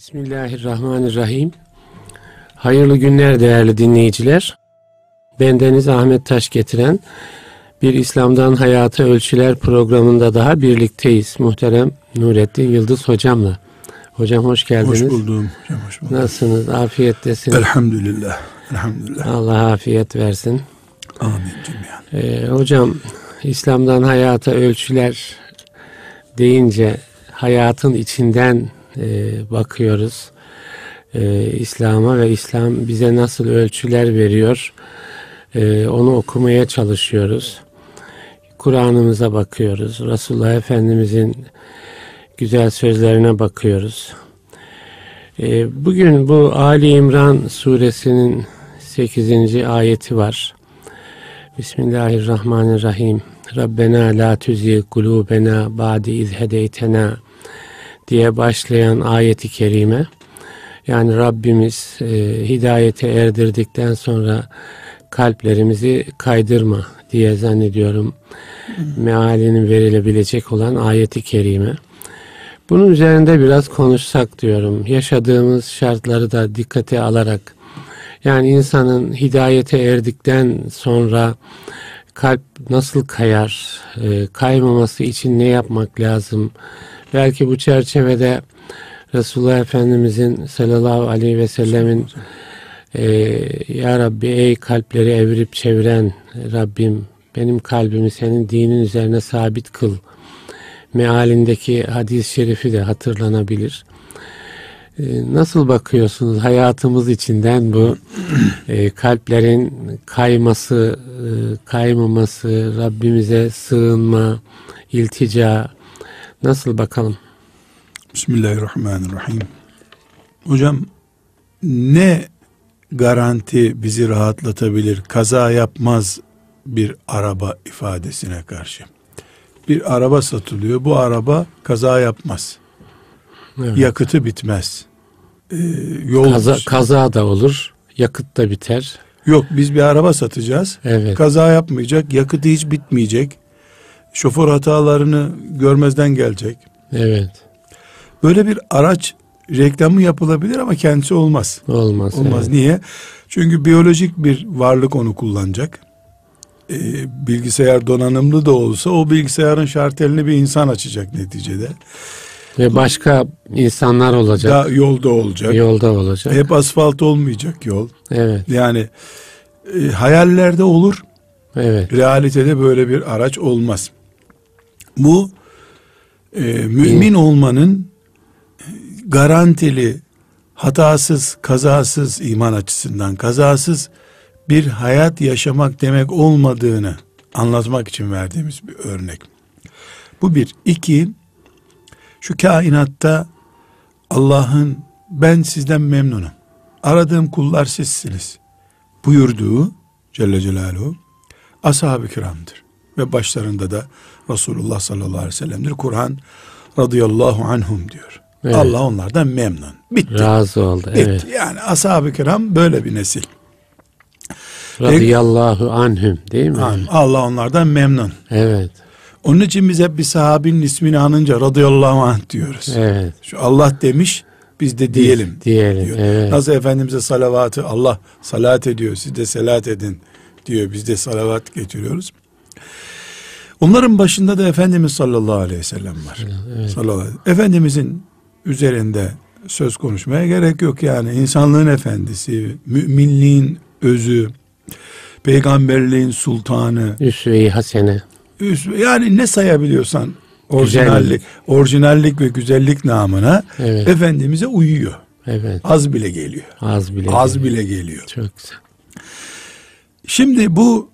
Bismillahirrahmanirrahim. Hayırlı günler değerli dinleyiciler. Bendeniz Ahmet Taş getiren bir İslam'dan Hayata Ölçüler programında daha birlikteyiz. Muhterem Nurettin Yıldız hocamla. Hocam hoş geldiniz. Hoş buldum. Hocam hoş buldum. Nasılsınız? Afiyettesiniz. Elhamdülillah. Elhamdülillah. Allah afiyet versin. Amin cümleyen. Ee, hocam İslam'dan Hayata Ölçüler deyince hayatın içinden e, bakıyoruz. E, İslam'a ve İslam bize nasıl ölçüler veriyor e, onu okumaya çalışıyoruz. Kur'an'ımıza bakıyoruz. Resulullah Efendimizin güzel sözlerine bakıyoruz. E, bugün bu Ali İmran suresinin 8. ayeti var. Bismillahirrahmanirrahim. Rabbena la tuzi kulubena ba'di iz hedeytena diye başlayan ayeti kerime yani Rabbimiz e, hidayete erdirdikten sonra kalplerimizi kaydırma diye zannediyorum mealinin verilebilecek olan ayeti kerime. Bunun üzerinde biraz konuşsak diyorum. Yaşadığımız şartları da dikkate alarak yani insanın hidayete erdikten sonra kalp nasıl kayar, e, kaymaması için ne yapmak lazım? Belki bu çerçevede Resulullah Efendimizin sallallahu aleyhi ve sellemin e, Ya Rabbi ey kalpleri evirip çeviren Rabbim benim kalbimi senin dinin üzerine sabit kıl mealindeki hadis-i şerifi de hatırlanabilir. E, nasıl bakıyorsunuz hayatımız içinden bu e, kalplerin kayması, e, kaymaması, Rabbimize sığınma, iltica nasıl bakalım? Bismillahirrahmanirrahim. Hocam ne garanti bizi rahatlatabilir kaza yapmaz bir araba ifadesine karşı. Bir araba satılıyor. Bu araba kaza yapmaz. Evet. Yakıtı bitmez. Ee, yol kaza, kaza da olur. Yakıt da biter. Yok biz bir araba satacağız. Evet. Kaza yapmayacak. Yakıtı hiç bitmeyecek. Şoför hatalarını görmezden gelecek. Evet. Böyle bir araç reklamı yapılabilir ama kendisi olmaz. Olmaz. Olmaz. Evet. Niye? Çünkü biyolojik bir varlık onu kullanacak. Ee, bilgisayar donanımlı da olsa o bilgisayarın şartelini bir insan açacak neticede. Ve başka insanlar olacak. Da yolda olacak. Yolda olacak. Hep asfalt olmayacak yol. Evet. Yani e, hayallerde olur. Evet. Realitede böyle bir araç olmaz. Bu e, mümin olmanın garantili, hatasız, kazasız iman açısından kazasız bir hayat yaşamak demek olmadığını anlatmak için verdiğimiz bir örnek. Bu bir. iki şu kainatta Allah'ın ben sizden memnunum. Aradığım kullar sizsiniz. Buyurduğu Celle Celaluhu ashab-ı kiramdır. Ve başlarında da Resulullah sallallahu aleyhi ve sellem'dir. Kur'an radıyallahu anhum diyor. Evet. Allah onlardan memnun. Bitti. Razı oldu. Bitti. Evet. Yani ashab-ı kiram böyle bir nesil. Radıyallahu anhum değil mi? Allah onlardan memnun. Evet. Onun için biz hep bir sahabinin ismini anınca radıyallahu anh diyoruz. Evet. Şu Allah demiş biz de diyelim. Biz diyelim. Diyor. Evet. Nasıl Efendimiz'e salavatı Allah salat ediyor siz de selat edin diyor. Biz de salavat getiriyoruz. Onların başında da Efendimiz sallallahu aleyhi ve sellem var. Evet. Sallallahu aleyhi. Efendimizin üzerinde söz konuşmaya gerek yok yani. insanlığın efendisi, müminliğin özü, peygamberliğin sultanı. Üsve-i hasene. Üsve, yani ne sayabiliyorsan orijinallik, güzellik. orijinallik ve güzellik namına evet. Efendimiz'e uyuyor. Evet. Az bile geliyor. Az bile. Az geliyor. bile geliyor. Çok güzel. Şimdi bu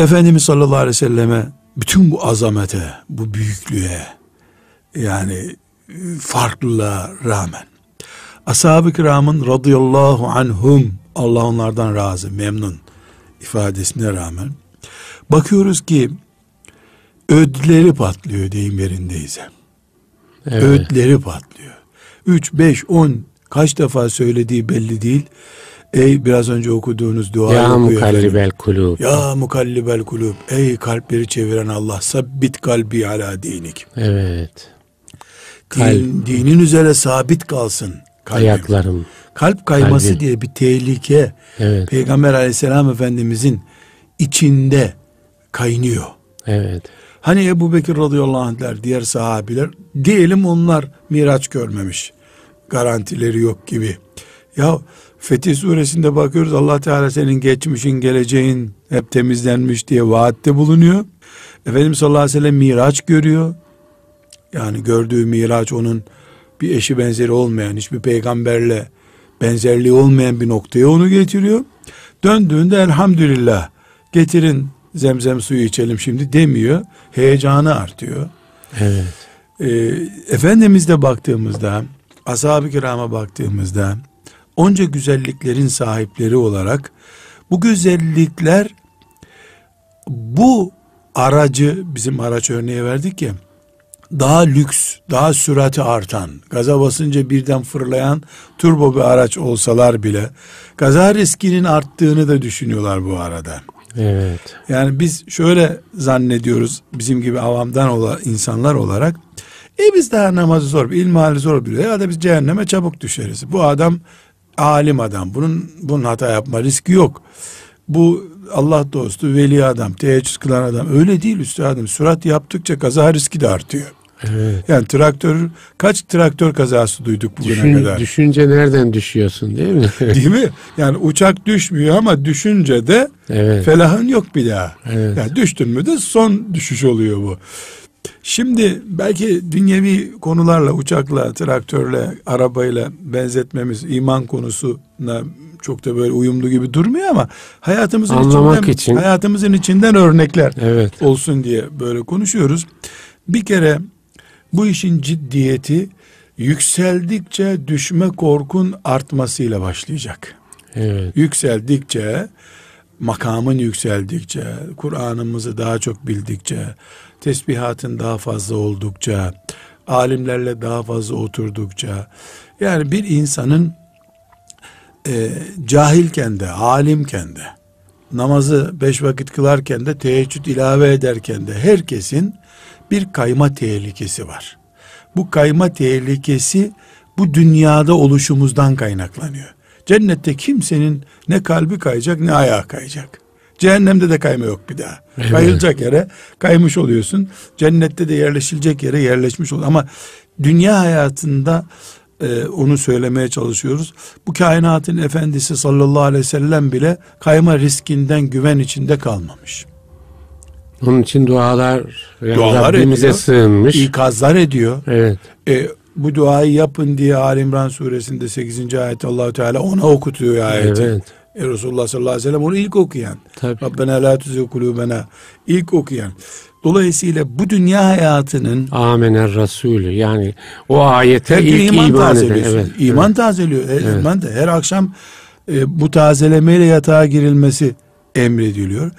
Efendimiz sallallahu aleyhi ve selleme bütün bu azamete, bu büyüklüğe yani farklılığa rağmen ashab-ı kiramın radıyallahu anhum Allah onlardan razı, memnun ifadesine rağmen bakıyoruz ki ödleri patlıyor deyim yerindeyse. Evet. Ödleri patlıyor. 3, 5, 10 kaç defa söylediği belli değil. Ey biraz önce okuduğunuz dua Ya mukallibel kulub. Ya mukallibel kulub. Ey kalpleri çeviren Allah sabbit kalbi ala dinik. Evet. Din, dinin üzere sabit kalsın kalbim. Ayaklarım. Kalp kayması Kalbim. diye bir tehlike Evet. Peygamber aleyhisselam efendimizin içinde kaynıyor. Evet. Hani Ebu Bekir radıyallahu anh'ler diğer sahabiler diyelim onlar miraç görmemiş. Garantileri yok gibi. Ya Fetih suresinde bakıyoruz Allah Teala senin geçmişin geleceğin hep temizlenmiş diye vaatte bulunuyor. Efendimiz sallallahu aleyhi ve sellem miraç görüyor. Yani gördüğü miraç onun bir eşi benzeri olmayan hiçbir peygamberle benzerliği olmayan bir noktaya onu getiriyor. Döndüğünde elhamdülillah getirin zemzem suyu içelim şimdi demiyor. Heyecanı artıyor. Evet. Ee, Efendimiz'de baktığımızda, ashab-ı kirama baktığımızda onca güzelliklerin sahipleri olarak bu güzellikler bu aracı bizim araç örneği verdik ya daha lüks, daha sürati artan, gaza basınca birden fırlayan turbo bir araç olsalar bile gaza riskinin arttığını da düşünüyorlar bu arada. Evet. Yani biz şöyle zannediyoruz bizim gibi avamdan olan insanlar olarak e biz daha namazı zor, ilmihali zor biliyor ya da biz cehenneme çabuk düşeriz. Bu adam alim adam. Bunun bunun hata yapma riski yok. Bu Allah dostu, veli adam, teheccüd kılan adam. Öyle değil üstadım. Sürat yaptıkça kaza riski de artıyor. Evet. Yani traktör kaç traktör kazası duyduk bugüne Düşün, kadar. düşünce nereden düşüyorsun değil mi? Değil mi? Yani uçak düşmüyor ama düşünce de evet. felahın yok bir daha. Evet. Yani düştün mü de son düşüş oluyor bu. Şimdi belki dünyevi konularla, uçakla, traktörle, arabayla benzetmemiz iman konusuna çok da böyle uyumlu gibi durmuyor ama hayatımızın Anlamak içinden, için. hayatımızın içinden örnekler Evet. olsun diye böyle konuşuyoruz. Bir kere bu işin ciddiyeti yükseldikçe düşme korkun artmasıyla başlayacak. Evet. Yükseldikçe, makamın yükseldikçe, Kur'an'ımızı daha çok bildikçe, tesbihatın daha fazla oldukça, alimlerle daha fazla oturdukça, yani bir insanın e, cahilken de, alimken de, namazı beş vakit kılarken de, teheccüd ilave ederken de herkesin bir kayma tehlikesi var. Bu kayma tehlikesi bu dünyada oluşumuzdan kaynaklanıyor. Cennette kimsenin ne kalbi kayacak ne ayağı kayacak. Cehennemde de kayma yok bir daha. Evet. Kayılacak yere kaymış oluyorsun. Cennette de yerleşilecek yere yerleşmiş ol. Ama dünya hayatında e, onu söylemeye çalışıyoruz. Bu kainatın efendisi sallallahu aleyhi ve sellem bile kayma riskinden güven içinde kalmamış. Onun için dualar, yani Dualar Rabbimize ediyor. sığınmış. İkazlar ediyor. Evet. E, bu duayı yapın diye Ali İmran suresinde 8. ayet Allahu Teala ona okutuyor ayeti. Evet. E, Resulullah sallallahu aleyhi ve sellem onu ilk okuyan. Tabii. Rabbena la tuzigh kulubena ilk okuyan. Dolayısıyla bu dünya hayatının Amener Resulü yani o ayete ilk iman, iman, eden. Evet. İman tazeliyor. E, iman da her akşam e, bu tazelemeyle yatağa girilmesi emrediliyor.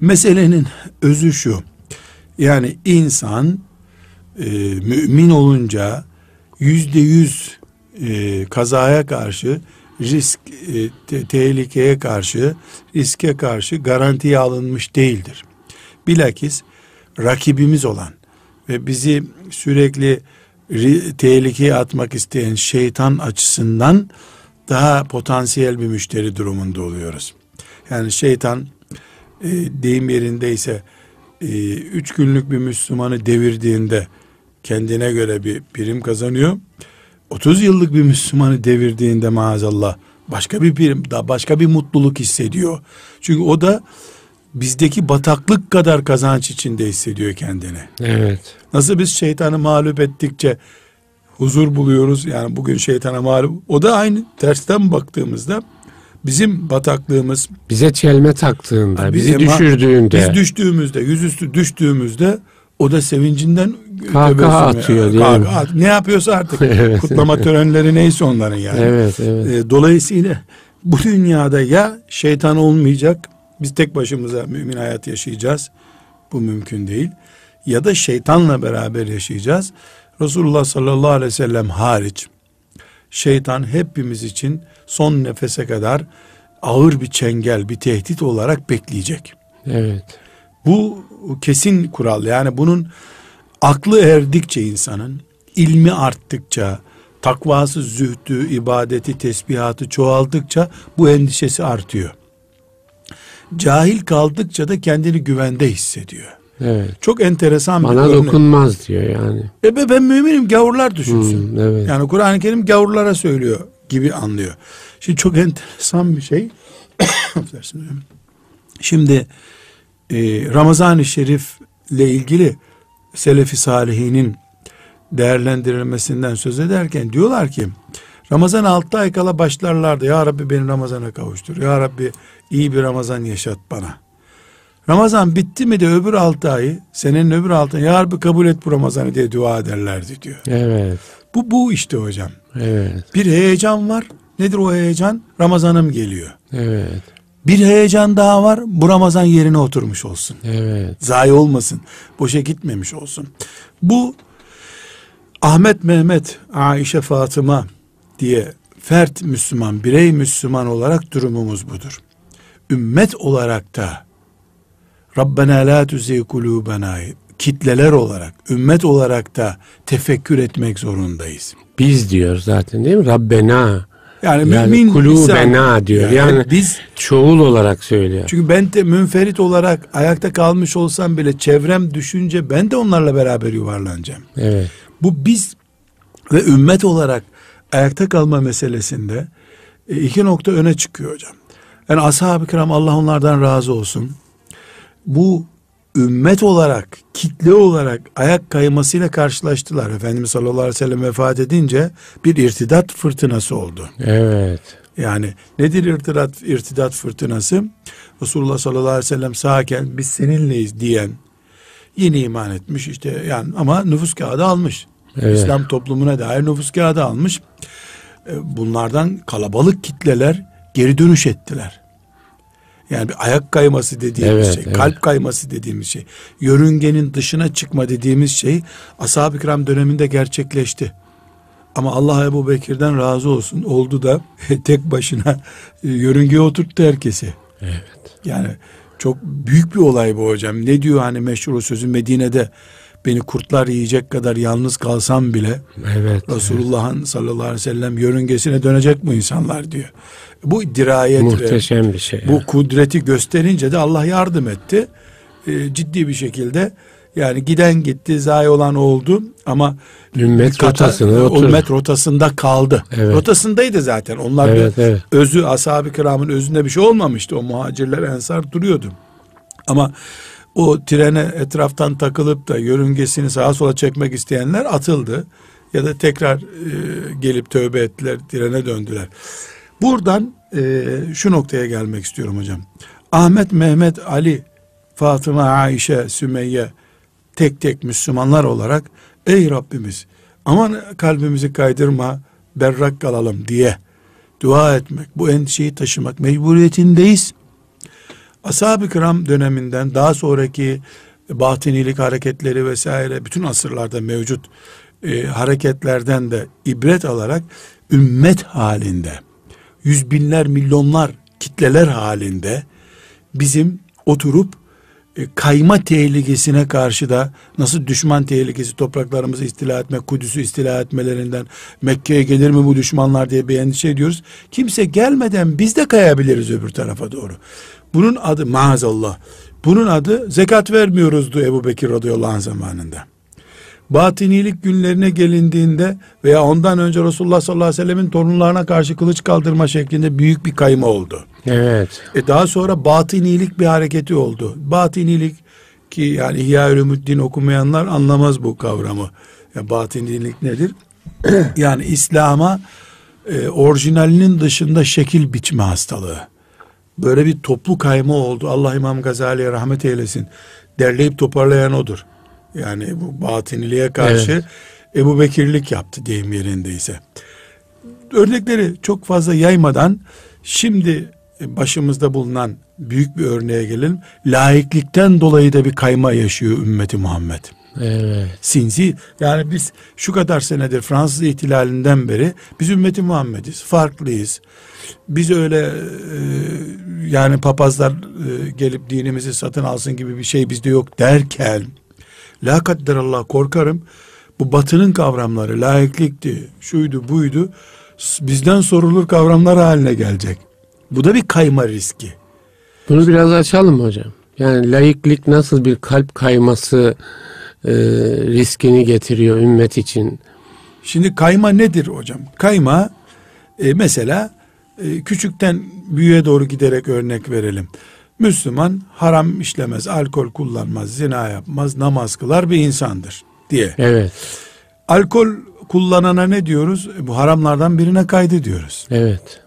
Meselenin özü şu. Yani insan e, mümin olunca yüzde yüz e, kazaya karşı risk e, te- tehlikeye karşı riske karşı garantiye alınmış değildir. Bilakis rakibimiz olan ve bizi sürekli ri- tehlikeye atmak isteyen şeytan açısından daha potansiyel bir müşteri durumunda oluyoruz. Yani şeytan e, deyim yerindeyse e, üç günlük bir Müslümanı devirdiğinde kendine göre bir prim kazanıyor. 30 yıllık bir Müslümanı devirdiğinde maazallah başka bir daha başka bir mutluluk hissediyor. Çünkü o da bizdeki bataklık kadar kazanç içinde hissediyor kendini. Evet. Nasıl biz şeytanı mağlup ettikçe huzur buluyoruz. Yani bugün şeytana mağlup. O da aynı tersten baktığımızda bizim bataklığımız Bize çelme taktığında, Ha, bizi biz- düşürdüğünde. biz düştüğümüzde, yüzüstü düştüğümüzde o da sevincinden Kahkaha tebessüm- atıyor, değil Kahkaha at- Ne yapıyorsa artık Evet. kutlama törenleri neyse onların yani. Evet, evet. E, dolayısıyla bu dünyada ya şeytan olmayacak, biz tek başımıza mümin hayat yaşayacağız. Bu mümkün değil. Ya da şeytanla beraber yaşayacağız. Resulullah sallallahu aleyhi ve sellem hariç şeytan hepimiz için son nefese kadar ağır bir çengel, bir tehdit olarak bekleyecek. Evet. Bu kesin kural. Yani bunun aklı erdikçe insanın, ilmi arttıkça, takvası, zühdü, ibadeti, tesbihatı çoğaldıkça bu endişesi artıyor. Cahil kaldıkça da kendini güvende hissediyor. Evet. Çok enteresan Bana bir örnek. dokunmaz diyor yani. E be, ben müminim gavurlar düşünsün. Hmm, evet. Yani Kur'an-ı Kerim gavurlara söylüyor gibi anlıyor. Şimdi çok enteresan bir şey. Şimdi Ramazan-ı Şerif ile ilgili Selefi Salihinin değerlendirilmesinden söz ederken diyorlar ki Ramazan 6 ay kala başlarlardı. Ya Rabbi beni Ramazan'a kavuştur. Ya Rabbi iyi bir Ramazan yaşat bana. Ramazan bitti mi de öbür 6 ayı senenin öbür 6 ayı Ya Rabbi kabul et bu Ramazan'ı diye dua ederlerdi diyor. Evet. Bu bu işte hocam. Evet. Bir heyecan var. Nedir o heyecan? Ramazanım geliyor. Evet. Bir heyecan daha var. Bu Ramazan yerine oturmuş olsun. Evet. Zayi olmasın. Boşa gitmemiş olsun. Bu Ahmet Mehmet Aişe Fatıma diye fert Müslüman, birey Müslüman olarak durumumuz budur. Ümmet olarak da Rabbena la tuzigh kulubena kitleler olarak, ümmet olarak da tefekkür etmek zorundayız. Biz diyor zaten değil mi? Rabbena. Yani, Yani mümin kulubena insan- diyor. Yani biz çoğul olarak söylüyor. çünkü ben de münferit olarak ayakta kalmış olsam bile çevrem düşünce ben de onlarla beraber yuvarlanacağım. Evet. Bu biz ve ümmet olarak ayakta kalma meselesinde e, iki nokta öne çıkıyor hocam. Yani ashab-ı kiram Allah onlardan razı olsun. Bu ümmet olarak, kitle olarak ayak kaymasıyla karşılaştılar. Efendimiz sallallahu aleyhi ve sellem vefat edince bir irtidat fırtınası oldu. Evet. Yani nedir irtidat, irtidat fırtınası? Resulullah sallallahu aleyhi ve sellem sağken biz seninleyiz diyen yeni iman etmiş işte yani ama nüfus kağıdı almış. Evet. İslam toplumuna dair nüfus kağıdı almış. E, Bunlardan kalabalık kitleler geri dönüş ettiler. Yani bir ayak kayması dediğimiz Evet, şey, evet. kalp kayması dediğimiz şey, yörüngenin dışına çıkma dediğimiz şey ashab-ı kiram döneminde gerçekleşti. Ama Allah Ebu Bekir'den razı olsun. Oldu da tek başına e, yörüngeye oturttu herkesi. Evet. Yani çok büyük bir olay bu hocam. Ne diyor hani meşhur o sözü Medine'de beni kurtlar yiyecek kadar yalnız kalsam bile Evet. Resulullah'ın sallallahu aleyhi ve sellem yörüngesine dönecek mi insanlar diyor. Bu dirayet ve Muhteşem bir şey. bu kudreti gösterince de Allah yardım etti. Ee, ciddi bir şekilde yani giden gitti, zayi olan oldu ama Ümmet bir kata- oturdu. ümmet rotasında kaldı. Evet. Rotasındaydı zaten. Onlar Evet, evet. özü ashab-ı kiramın özünde bir şey olmamıştı. O muhacirler ensar duruyordu. Ama o trene etraftan takılıp da yörüngesini sağa sola çekmek isteyenler atıldı. Ya da tekrar e, gelip tövbe ettiler, trene döndüler. Buradan e, şu noktaya gelmek istiyorum hocam. Ahmet, Mehmet, Ali, Fatıma, Ayşe, Sümeyye tek tek Müslümanlar olarak ey Rabbimiz aman kalbimizi kaydırma berrak kalalım diye dua etmek, bu endişeyi taşımak mecburiyetindeyiz. Ashab-ı kiram döneminden daha sonraki batinilik hareketleri vesaire bütün asırlarda mevcut e, hareketlerden de ibret alarak ümmet halinde yüz binler milyonlar kitleler halinde bizim oturup e, kayma tehlikesine karşı da nasıl düşman tehlikesi topraklarımızı istila etme, Kudüs'ü istila etmelerinden Mekke'ye gelir mi bu düşmanlar diye bir endişe ediyoruz. Kimse gelmeden biz de kayabiliriz öbür tarafa doğru. Bunun adı maazallah. Bunun adı zekat vermiyoruzdu Ebu Bekir radıyallahu anh zamanında. Batinilik günlerine gelindiğinde veya ondan önce Resulullah sallallahu aleyhi ve sellemin torunlarına karşı kılıç kaldırma şeklinde büyük bir kayma oldu. Evet. E daha sonra batinilik bir hareketi oldu. Batinilik ki yani İhya Ulumuddin okumayanlar anlamaz bu kavramı. Ya batinilik nedir? yani İslam'a e, orijinalinin dışında şekil biçme hastalığı. Böyle bir toplu kayma oldu. Allah İmam Gazali'ye rahmet eylesin. Derleyip toparlayan odur. Yani bu batiniliğe karşı Evet. Ebu Bekirlik yaptı deyim yerindeyse. Örnekleri çok fazla yaymadan şimdi başımızda bulunan büyük bir örneğe gelelim. Laiklikten dolayı da bir kayma yaşıyor ümmeti Muhammed. Evet. Sinsi yani biz şu kadar senedir Fransız ihtilalinden beri biz ümmeti Muhammediz. Farklıyız. Biz öyle e, yani papazlar e, gelip dinimizi satın alsın gibi bir şey bizde yok derken la Allah korkarım Bu batının kavramları laiklikti, şuydu buydu bizden sorulur kavramlar haline gelecek. Bu da bir kayma riski. Bunu biraz açalım mı hocam? Yani laiklik nasıl bir kalp kayması e, riskini getiriyor ümmet için? Şimdi kayma nedir hocam? Kayma e, mesela e, küçükten büyüğe doğru giderek örnek verelim. Müslüman haram işlemez, alkol kullanmaz, zina yapmaz, namaz kılar bir insandır diye. Evet. Alkol kullanana ne diyoruz? E, bu haramlardan birine kaydı diyoruz. Evet.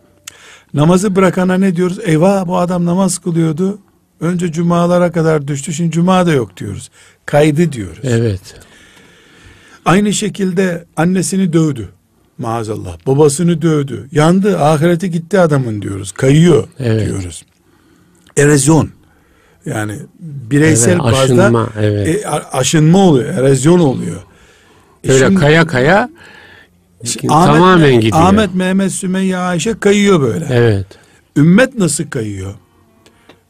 Namazı bırakana ne diyoruz? Eyvah bu adam namaz kılıyordu. Önce cumalara kadar düştü. Şimdi cuma da yok diyoruz. Kaydı diyoruz. Evet. Aynı şekilde annesini dövdü. Maazallah. Babasını dövdü. Yandı. Ahirete gitti adamın diyoruz. Kayıyor evet. diyoruz. Erozyon. Yani bireysel evet, aşınma, bazda evet. e, aşınma oluyor. Erozyon oluyor. E Öyle şimdi, kaya kaya Ahmet, tamamen gidiyor. Ahmet, Mehmet, Sümeyye, Ayşe kayıyor böyle. Evet. Ümmet nasıl kayıyor?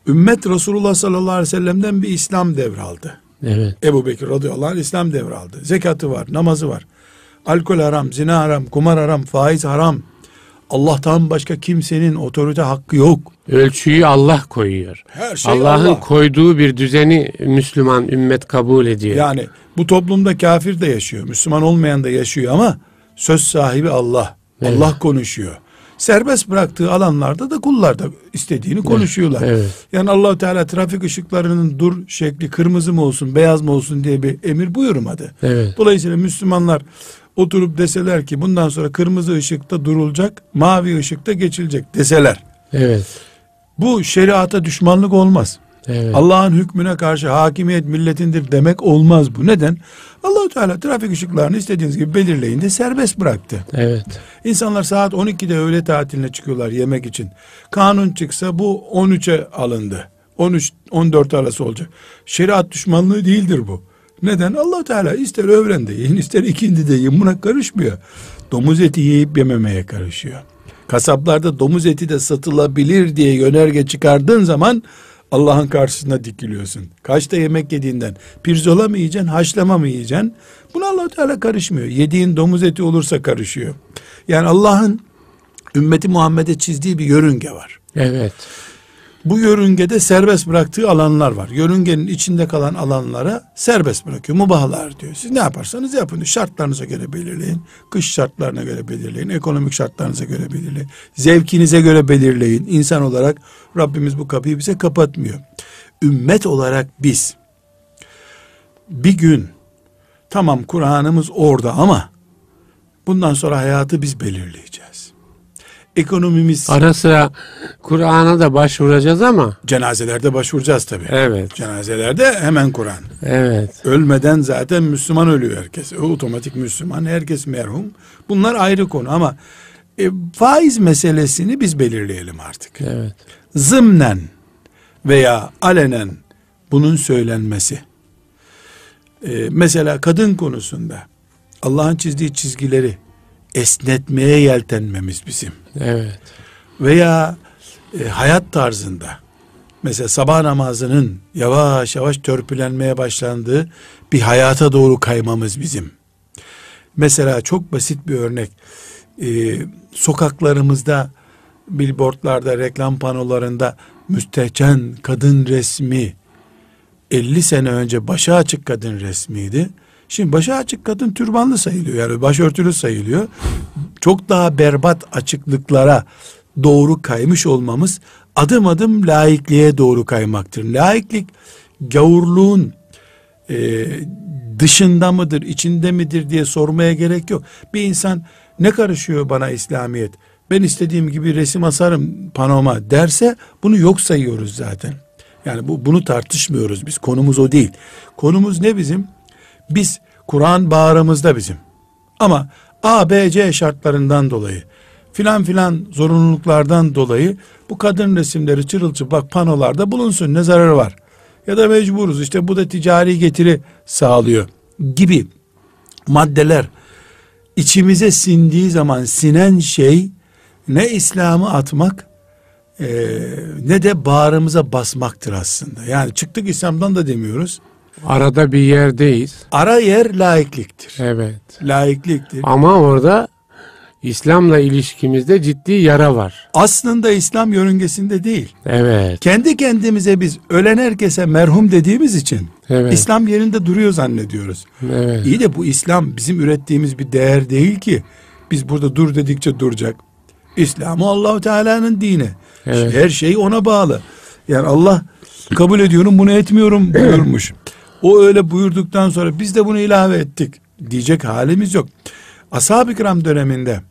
Ümmet Resulullah sallallahu aleyhi ve sellem'den bir İslam devraldı. Evet. Ebu Bekir radıyallahu anh İslam devraldı. Zekatı var, namazı var. Alkol haram, zina haram, kumar haram, faiz haram. Allah'tan başka kimsenin otorite hakkı yok. Ölçüyü Allah koyuyor. Her şey Allah'ın Allah. koyduğu bir düzeni Müslüman ümmet kabul ediyor. Yani bu toplumda kafir de yaşıyor, Müslüman olmayan da yaşıyor ama söz sahibi Allah. Evet. Allah konuşuyor. Serbest bıraktığı alanlarda da kullar da istediğini konuşuyorlar. Evet. Yani allah Teala trafik ışıklarının dur şekli kırmızı mı olsun, beyaz mı olsun diye bir emir buyurmadı. Evet. Dolayısıyla Müslümanlar oturup deseler ki bundan sonra kırmızı ışıkta durulacak, mavi ışıkta geçilecek deseler. Evet. Bu şeriata düşmanlık olmaz. Evet. Allah'ın hükmüne karşı hakimiyet milletindir demek olmaz bu. Neden? Allahu Teala trafik ışıklarını istediğiniz gibi belirleyin de serbest bıraktı. Evet. İnsanlar saat 12'de öğle tatiline çıkıyorlar yemek için. Kanun çıksa bu 13'e alındı. 13 14 arası olacak. Şeriat düşmanlığı değildir bu. Neden? allah Teala ister öğrende yiyin ister ikindi de yiyin buna karışmıyor. Domuz eti yiyip yememeye karışıyor. Kasaplarda domuz eti de satılabilir diye yönerge çıkardığın zaman Allah'ın karşısında dikiliyorsun. Kaçta yemek yediğinden pirzola mı yiyeceksin, haşlama mı yiyeceksin? Buna allah Teala karışmıyor. Yediğin domuz eti olursa karışıyor. Yani Allah'ın ümmeti Muhammed'e çizdiği bir yörünge var. Evet. Bu yörüngede serbest bıraktığı alanlar var. Yörüngenin içinde kalan alanlara serbest bırakıyor. Mubahlar diyor. Siz ne yaparsanız yapın. Şartlarınıza göre belirleyin. Kış şartlarına göre belirleyin. Ekonomik şartlarınıza göre belirleyin. Zevkinize göre belirleyin. İnsan olarak Rabbimiz bu kapıyı bize kapatmıyor. Ümmet olarak biz bir gün tamam Kur'an'ımız orada ama bundan sonra hayatı biz belirleyeceğiz ekonomimiz... Ara sıra Kur'an'a da başvuracağız ama... Cenazelerde başvuracağız tabii. Evet. Cenazelerde hemen Kur'an. Evet. Ölmeden zaten Müslüman ölüyor herkes. Otomatik Müslüman, herkes merhum. Bunlar ayrı konu ama e, faiz meselesini biz belirleyelim artık. Evet. Zımnen veya alenen bunun söylenmesi. E, mesela kadın konusunda Allah'ın çizdiği çizgileri esnetmeye yeltenmemiz bizim. Evet. Veya e, hayat tarzında mesela sabah namazının yavaş yavaş törpülenmeye başlandığı bir hayata doğru kaymamız bizim. Mesela çok basit bir örnek. E, sokaklarımızda billboardlarda, reklam panolarında müstehcen kadın resmi 50 sene önce başa açık kadın resmiydi. Şimdi başı açık kadın türbanlı sayılıyor yani başörtülü sayılıyor. Çok daha berbat açıklıklara doğru kaymış olmamız adım adım laikliğe doğru kaymaktır. Laiklik gavurluğun e, dışında mıdır, içinde midir diye sormaya gerek yok. Bir insan ne karışıyor bana İslamiyet? Ben istediğim gibi resim asarım panoma derse bunu yok sayıyoruz zaten. Yani bu bunu tartışmıyoruz biz. Konumuz o değil. Konumuz ne bizim? Biz Kur'an bağrımızda bizim. Ama A, B, C şartlarından dolayı filan filan zorunluluklardan dolayı bu kadın resimleri çırılçıplak panolarda bulunsun ne zararı var? Ya da mecburuz işte bu da ticari getiri sağlıyor gibi maddeler içimize sindiği zaman sinen şey ne İslam'ı atmak e, ne de bağrımıza basmaktır aslında. Yani çıktık İslam'dan da demiyoruz. Arada bir yerdeyiz. Ara yer laikliktir. Evet. Laikliktir. Ama orada İslam'la ilişkimizde ciddi yara var. Aslında İslam yörüngesinde değil. Evet. Kendi kendimize biz ölen herkese merhum dediğimiz için Evet. İslam yerinde duruyor zannediyoruz. Evet. İyi de bu İslam bizim ürettiğimiz bir değer değil ki. Biz burada dur dedikçe duracak. İslam Allahu Teala'nın dini. Evet. Her şey ona bağlı. Yani Allah kabul ediyorum bunu etmiyorum buyurmuş. O öyle buyurduktan sonra biz de bunu ilave ettik diyecek halimiz yok. Ashab-ı kiram döneminde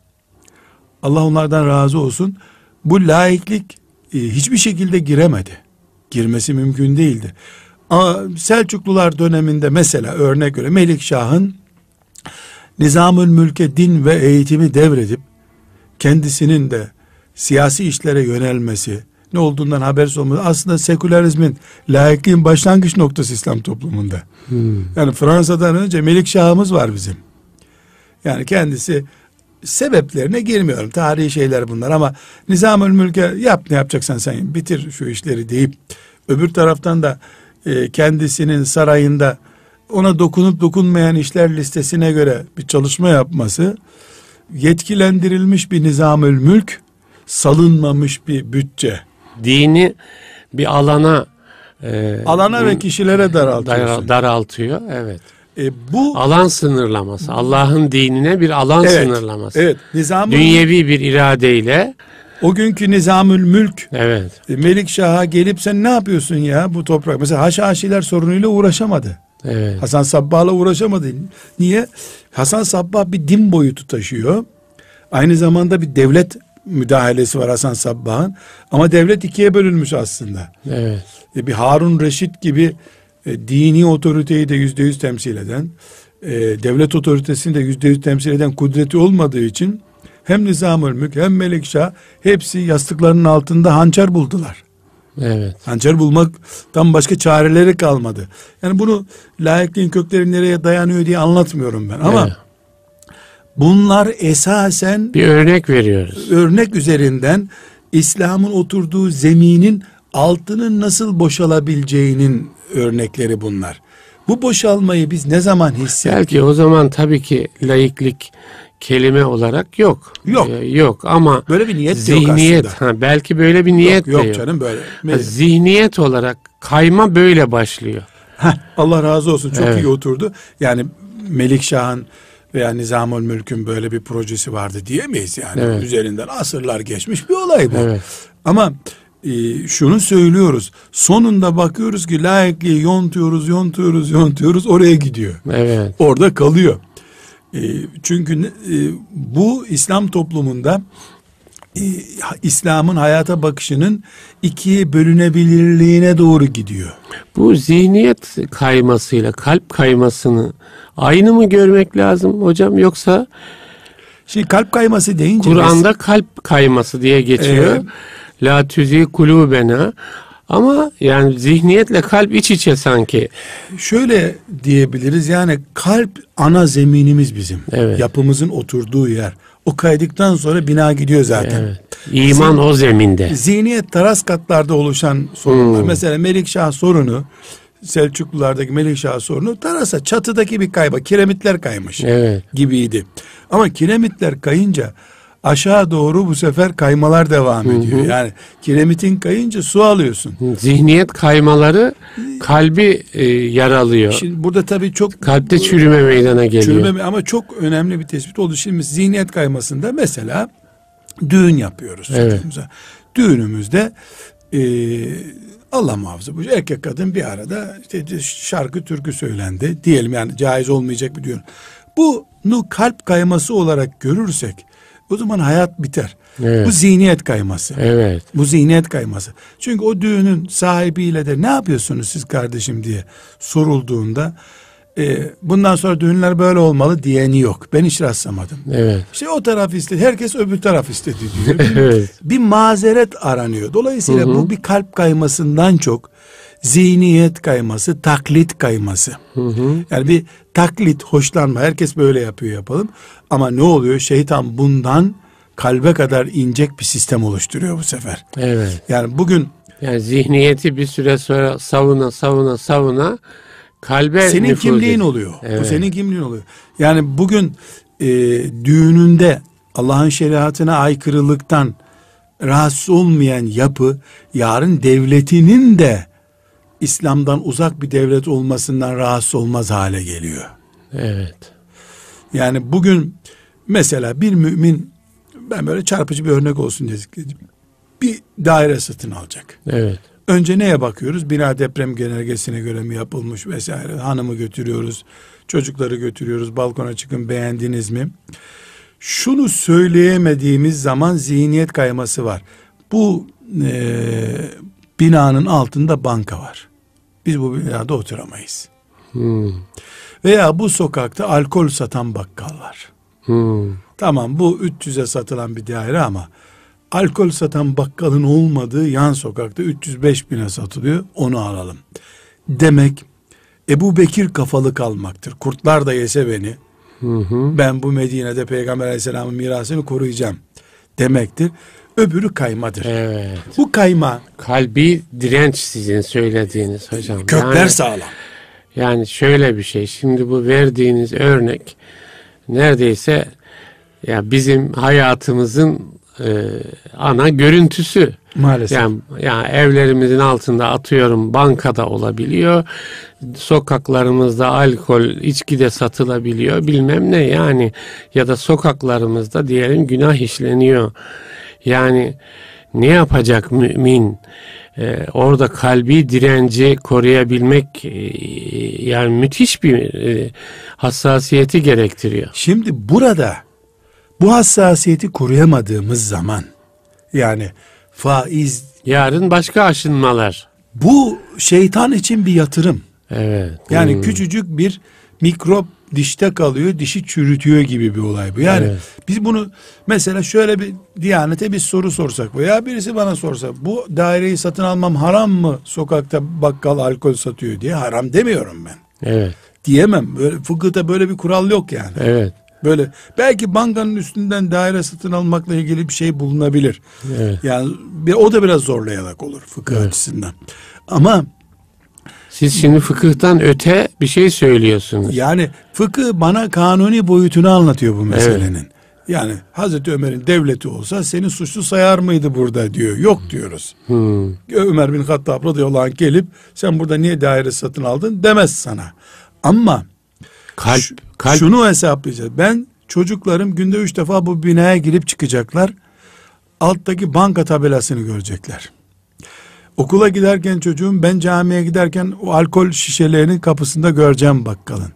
Allah onlardan razı olsun bu laiklik e, hiçbir şekilde giremedi. Girmesi mümkün değildi. Selçuklular döneminde mesela örnek göre Melikşah'ın Nizamül Mülk'e din ve eğitimi devredip kendisinin de siyasi işlere yönelmesi, ne olduğundan habersiz olması aslında sekülerizmin, laikliğin başlangıç noktası İslam toplumunda. Hmm. Yani Fransa'dan önce Melikşah'ımız var bizim. Yani kendisi sebeplerine girmiyorum. Tarihi şeyler bunlar ama Nizamül Mülk'e yap ne yapacaksan sen bitir şu işleri deyip öbür taraftan da e, kendisinin sarayında ona dokunup dokunmayan işler listesine göre bir çalışma yapması yetkilendirilmiş bir nizamül mülk salınmamış bir bütçe Dini bir alana e, alana ve kişilere daraltıyorsun. dar- daraltıyor. Evet. E, bu Alan sınırlaması. Allah'ın dinine bir alan evet, sınırlaması. evet nizamül Dünyevi bir iradeyle o günkü nizamül mülk evet. e, Melik Şah'a gelip sen ne yapıyorsun ya bu toprak mesela Haşhaşiler sorunuyla uğraşamadı. Evet. Hasan Sabbah'la uğraşamadı. Niye? Hasan Sabbah bir din boyutu taşıyor. Aynı zamanda bir devlet müdahalesi var Hasan Sabbah'ın. Ama devlet ikiye bölünmüş aslında. Evet. E, bir Harun Reşit gibi e, dini otoriteyi de yüzde yüz temsil eden, e, devlet otoritesini de yüzde yüz temsil eden kudreti olmadığı için hem Nizamül Mülk hem Melikşah hepsi yastıklarının altında hançer buldular. Evet. Hançer bulmaktan başka çareleri kalmadı. Yani bunu layıklığın kökleri nereye dayanıyor diye anlatmıyorum ben. Ama Evet. Bunlar esasen Bir örnek veriyoruz. örnek üzerinden İslam'ın oturduğu zeminin altının nasıl boşalabileceğinin örnekleri bunlar. Bu boşalmayı biz ne zaman hissettik? Belki o zaman tabii ki laiklik kelime olarak yok. Yok. Ee, yok ama Böyle bir niyet de yok zihniyet aslında. ha, belki böyle bir niyet yok, de yok yok. canım böyle. Ha, zihniyet olarak kayma böyle başlıyor. Heh, Allah razı olsun çok Evet. iyi oturdu. Yani Melikşah'ın veya Nizamül Mülk'ün böyle bir projesi vardı diyemeyiz yani. Evet. Üzerinden asırlar geçmiş bir olay bu. Evet. Ama e, şunu söylüyoruz. Sonunda bakıyoruz ki layıklığı yontuyoruz, yontuyoruz, yontuyoruz oraya gidiyor. Evet. Orada kalıyor. E, çünkü e, bu İslam toplumunda e, İslam'ın hayata bakışının ikiye bölünebilirliğine doğru gidiyor. Bu zihniyet kaymasıyla kalp kaymasını aynı mı görmek lazım hocam yoksa Şimdi kalp kayması deyince Kur'an'da kalp kayması diye geçiyor. Evet. La tüzi kulubena ama yani zihniyetle kalp iç içe sanki. şöyle diyebiliriz yani kalp ana zeminimiz bizim. Evet. Yapımızın oturduğu yer. O kaydıktan sonra bina gidiyor zaten. Evet. İman o zeminde. Zihniyet taras katlarda oluşan sorunlar. Hmm. Mesela Melikşah sorunu Selçuklulardaki Melikşah sorunu tarasa çatıdaki bir kayba kiremitler kaymış Evet. gibiydi. Ama kiremitler kayınca aşağı doğru bu sefer kaymalar devam ediyor. Yani kiremitin kayınca su alıyorsun. Zihniyet kaymaları kalbi e, yaralıyor. Şimdi burada tabii çok Kalpte çürüme meydana geliyor. çürüme ama çok önemli bir tespit oldu. Şimdi zihniyet kaymasında mesela düğün yapıyoruz Evet. çocuğumuza. Düğünümüzde e, Allah muhafaza bu erkek kadın bir arada işte şarkı türkü söylendi diyelim yani caiz olmayacak bir düğün. Bunu kalp kayması olarak görürsek o zaman hayat biter. Evet. Bu zihniyet kayması. Evet. Bu zihniyet kayması. Çünkü o düğünün sahibiyle de ne yapıyorsunuz siz kardeşim diye sorulduğunda e, bundan sonra düğünler böyle olmalı diyeni yok. Ben hiç rastlamadım. Evet. İşte o taraf istedi. Herkes öbür taraf istedi diyor. Evet. bir mazeret aranıyor. Dolayısıyla bu bir kalp kaymasından çok zihniyet kayması, taklit kayması. Yani bir taklit, hoşlanma. Herkes böyle yapıyor yapalım. Ama ne oluyor? Şeytan bundan kalbe kadar incek bir sistem oluşturuyor bu sefer. Evet. Yani bugün Yani zihniyeti bir süre sonra savuna savuna savuna Kalbe senin kimliğin ediyor. oluyor. Bu Evet. senin kimliğin oluyor. Yani bugün e, düğününde Allah'ın şeriatına aykırılıktan rahatsız olmayan yapı yarın devletinin de İslam'dan uzak bir devlet olmasından rahatsız olmaz hale geliyor. Evet. Yani bugün mesela bir mümin ben böyle çarpıcı bir örnek olsun zikredeyim. bir daire satın alacak. Evet. Önce neye bakıyoruz? Bina deprem genelgesine göre mi yapılmış vesaire. Hanımı götürüyoruz, çocukları götürüyoruz. Balkona çıkın beğendiniz mi? Şunu söyleyemediğimiz zaman zihniyet kayması var. Bu eee, binanın altında banka var. Biz bu binada oturamayız. Hmm. Veya bu sokakta alkol satan bakkal var. Hmm. Tamam bu 300'e satılan bir daire ama alkol satan bakkalın olmadığı yan sokakta 305 bine satılıyor onu alalım. Demek Ebu Bekir kafalı kalmaktır. Kurtlar da yese beni Hı hı. ben bu Medine'de Peygamber aleyhisselamın mirasını koruyacağım demektir. Öbürü kaymadır. Evet. Bu kayma Kalbi direnç sizin söylediğiniz hocam. kökler Yani- sağlam. Yani şöyle bir şey. Şimdi bu verdiğiniz örnek neredeyse ya bizim hayatımızın e, ana görüntüsü. Maalesef. Yani, yani evlerimizin altında atıyorum bankada olabiliyor. Sokaklarımızda alkol, içki de satılabiliyor. Bilmem ne yani ya da sokaklarımızda diyelim günah işleniyor. Yani ne yapacak mümin? Ee, orada kalbi direnci koruyabilmek e, yani müthiş bir e, hassasiyeti gerektiriyor. Şimdi burada bu hassasiyeti koruyamadığımız zaman yani faiz Yarın başka aşınmalar. bu şeytan için bir yatırım. Evet. Yani Hmm. küçücük bir mikrop dişte kalıyor, dişi çürütüyor gibi bir olay bu. Yani Evet. biz bunu mesela şöyle bir Diyanete bir soru sorsak veya birisi bana sorsa bu daireyi satın almam haram mı? Sokakta bakkal alkol satıyor diye haram demiyorum ben. Evet. Diyemem. Böyle fıkıhta böyle bir kural yok yani. Evet. Böyle belki bankanın üstünden daire satın almakla ilgili bir şey bulunabilir. Evet. Yani bir, o da biraz zorlayarak olur fıkıh Evet. açısından. Ama Siz şimdi fıkıhtan öte bir şey söylüyorsunuz. Yani fıkıh bana kanuni boyutunu anlatıyor bu meselenin. Yani Hazreti Ömer'in devleti olsa seni suçlu sayar mıydı burada diyor. Yok diyoruz. Hmm. Ömer bin Hattab radıyallahu anh gelip sen burada niye daire satın aldın demez sana. Ama Kalp, şu- kalp şunu hesaplayacağız. Ben çocuklarım günde üç defa bu binaya girip çıkacaklar. Alttaki banka tabelasını görecekler. Okula giderken çocuğum ben camiye giderken o alkol şişelerinin kapısında göreceğim bakkalın.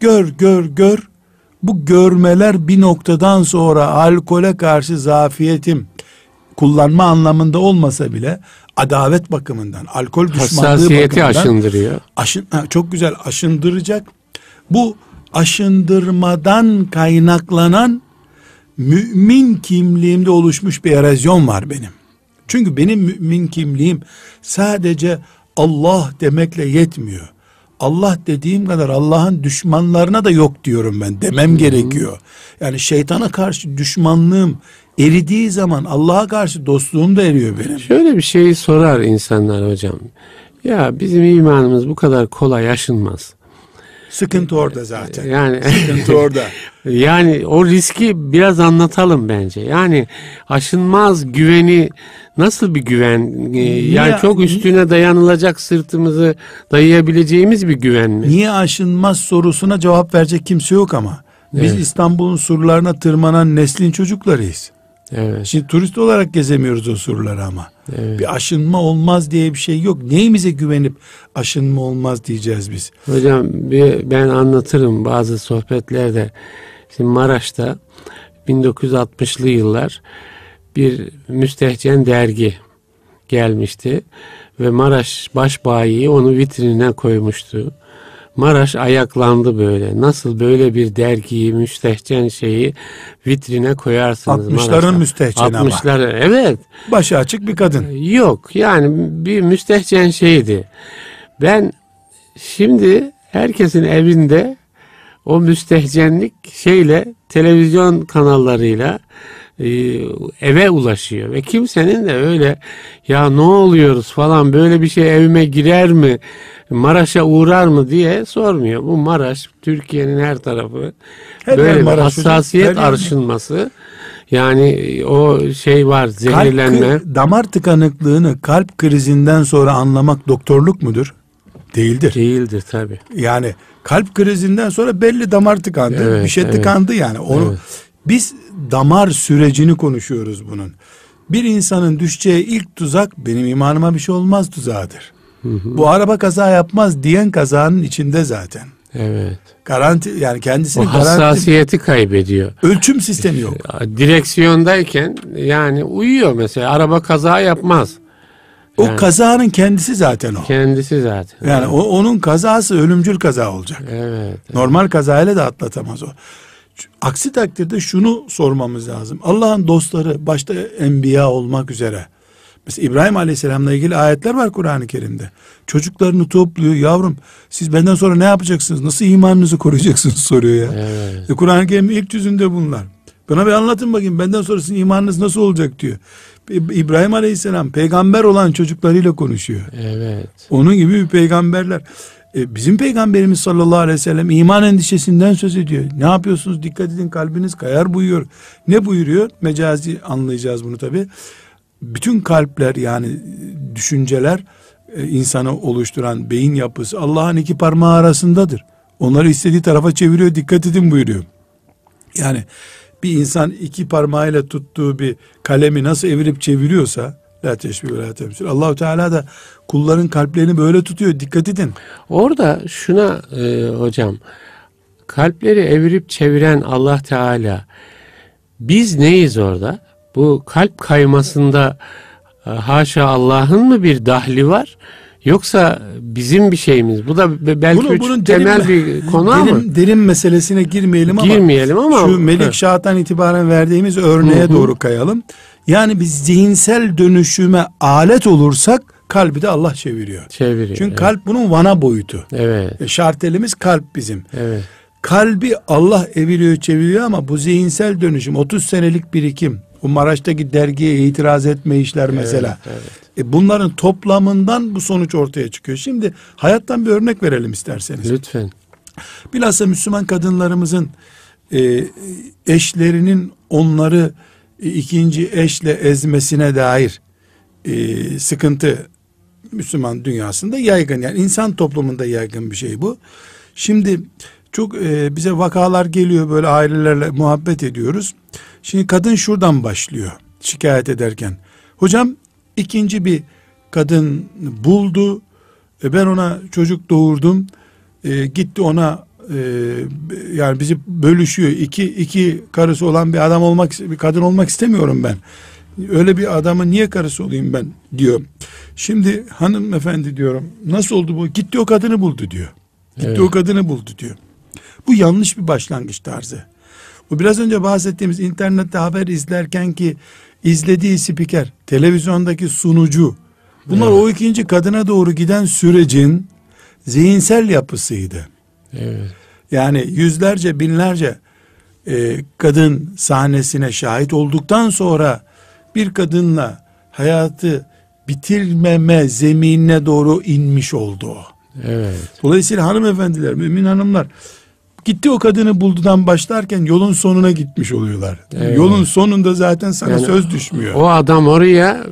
Gör gör gör bu görmeler bir noktadan sonra alkole karşı zafiyetim kullanma anlamında olmasa bile adavet bakımından alkol düşmanlığı hassasiyeti bakımından aşındırıyor. aşın, ha, çok güzel aşındıracak. Bu aşındırmadan kaynaklanan mümin kimliğimde oluşmuş bir erozyon var benim. Çünkü benim mümin kimliğim sadece Allah demekle yetmiyor. Allah dediğim kadar Allah'ın düşmanlarına da yok diyorum ben demem gerekiyor. Yani şeytana karşı düşmanlığım eridiği zaman Allah'a karşı dostluğum da eriyor benim. Şöyle bir şeyi sorar insanlar hocam. Ya bizim imanımız bu kadar kolay aşınmaz. Sıkıntı orada zaten. Yani Sıkıntı orada. yani o riski biraz anlatalım bence. Yani aşınmaz güveni nasıl bir güven? Ee, yani çok üstüne dayanılacak sırtımızı dayayabileceğimiz bir güven mi? Niye aşınmaz sorusuna cevap verecek kimse yok ama. Biz Evet. İstanbul'un surlarına tırmanan neslin çocuklarıyız. Evet. Şimdi turist olarak gezemiyoruz o surları ama. Evet. Bir aşınma olmaz diye bir şey yok. Neyimize güvenip aşınma olmaz diyeceğiz biz. Hocam bir, ben anlatırım bazı sohbetlerde. Şimdi Maraş'ta 1960'lı yıllar bir müstehcen dergi gelmişti ve Maraş başbayi onu vitrinine koymuştu. Maraş ayaklandı böyle. Nasıl böyle bir dergiyi, müstehcen şeyi vitrine koyarsınız 60'ların Maraş'ta? müstehceni ama. 60'lar evet. Başı açık bir kadın. Yok yani bir müstehcen şeydi. Ben şimdi herkesin evinde o müstehcenlik şeyle televizyon kanallarıyla e, eve ulaşıyor ve kimsenin de öyle ya ne oluyoruz falan böyle bir şey evime girer mi Maraş'a uğrar mı diye sormuyor. Bu Maraş Türkiye'nin her tarafı Her böyle bir hocam, hassasiyet yer- arşınması yani o şey var zehirlenme. Kalp, damar tıkanıklığını kalp krizinden sonra anlamak doktorluk mudur? Değildir. Değildir tabi. Yani kalp krizinden sonra belli damar tıkandı. Evet, bir şey evet. tıkandı yani. Onu Evet. Biz damar sürecini konuşuyoruz bunun. Bir insanın düşeceği ilk tuzak benim imanıma bir şey olmaz tuzağıdır. Bu araba kaza yapmaz diyen kazanın içinde zaten. Evet. Garanti yani O garanti hassasiyeti kaybediyor. ölçüm sistemi yok. Direksiyondayken yani uyuyor mesela araba kaza yapmaz. O Yani. kazanın kendisi zaten o. Kendisi zaten. Yani o, onun kazası ölümcül kaza olacak. Evet. Normal kazayla da atlatamaz o. Aksi takdirde şunu sormamız lazım. Allah'ın dostları başta enbiya olmak üzere. Mesela İbrahim Aleyhisselam'la ilgili ayetler var Kur'an-ı Kerim'de. Çocuklarını topluyor. Yavrum siz benden sonra ne yapacaksınız? Nasıl imanınızı koruyacaksınız soruyor ya. Evet. E, Kur'an-ı Kerim'in ilk yüzünde bunlar. Bana bir anlatın bakayım benden sonra sizin imanınız nasıl olacak diyor. İ- İbrahim Aleyhisselam peygamber olan çocuklarıyla konuşuyor. Evet. Onun gibi bir peygamberler. E, bizim peygamberimiz sallallahu aleyhi ve sellem iman endişesinden söz ediyor. Ne yapıyorsunuz? Dikkat edin kalbiniz kayar buyuruyor. Ne buyuruyor? Mecazi anlayacağız bunu tabi. Bütün kalpler yani düşünceler e, insanı oluşturan beyin yapısı Allah'ın iki parmağı arasındadır. Onları istediği tarafa çeviriyor. Dikkat edin buyuruyor. Yani bir insan iki parmağıyla tuttuğu bir kalemi nasıl evirip çeviriyorsa la teşbih ve la temsil. Allahu Teala da kulların kalplerini böyle tutuyor. Dikkat edin. Orada şuna e, hocam kalpleri evirip çeviren Allah Teala biz neyiz orada? Bu kalp kaymasında e, haşa Allah'ın mı bir dahli var? Yoksa bizim bir şeyimiz. Bu da be- belki Bunu- bunun temel derin- bir konu ama derin, derin meselesine girmeyelim ama girmeyelim ama şu Melik. Şah'tan itibaren verdiğimiz örneğe Hı hı. doğru kayalım. Yani biz zihinsel dönüşüme alet olursak kalbi de Allah çeviriyor. çeviriyor. Çünkü evet. kalp bunun vana boyutu. Evet. E, Şartelimiz kalp bizim. Evet. Kalbi Allah eviriyor çeviriyor ama bu zihinsel dönüşüm 30 senelik birikim. Bu Maraş'taki dergiye itiraz etme işler mesela. Evet, E bunların toplamından bu sonuç ortaya çıkıyor. Şimdi hayattan bir örnek verelim isterseniz. Lütfen. Bilhassa Müslüman kadınlarımızın e, eşlerinin onları ikinci eşle ezmesine dair e, sıkıntı Müslüman dünyasında yaygın. Yani insan toplumunda yaygın bir şey bu. Şimdi çok e, bize vakalar geliyor böyle ailelerle muhabbet ediyoruz. Şimdi kadın şuradan başlıyor şikayet ederken. Hocam ikinci bir kadın buldu. E, ben ona çocuk doğurdum. E, gitti ona e, yani bizi bölüşüyor. İki, iki karısı olan bir adam olmak bir kadın olmak istemiyorum ben. Öyle bir adamın niye karısı olayım ben diyor. Şimdi hanımefendi diyorum nasıl oldu bu? Gitti o kadını buldu diyor. Gitti Evet. o kadını buldu diyor. Bu yanlış bir başlangıç tarzı. O biraz önce bahsettiğimiz internette haber izlerken ki izlediği spiker, televizyondaki sunucu bunlar o ikinci kadına doğru giden sürecin zihinsel yapısıydı. Evet. Yani yüzlerce binlerce e, kadın sahnesine şahit olduktan sonra bir kadınla hayatı bitirmeme zeminine doğru inmiş oldu o. Evet. Dolayısıyla hanımefendiler, mümin hanımlar gitti o kadını buldudan başlarken yolun sonuna gitmiş oluyorlar. Evet. Yolun sonunda zaten sana Yani söz düşmüyor. O adam oraya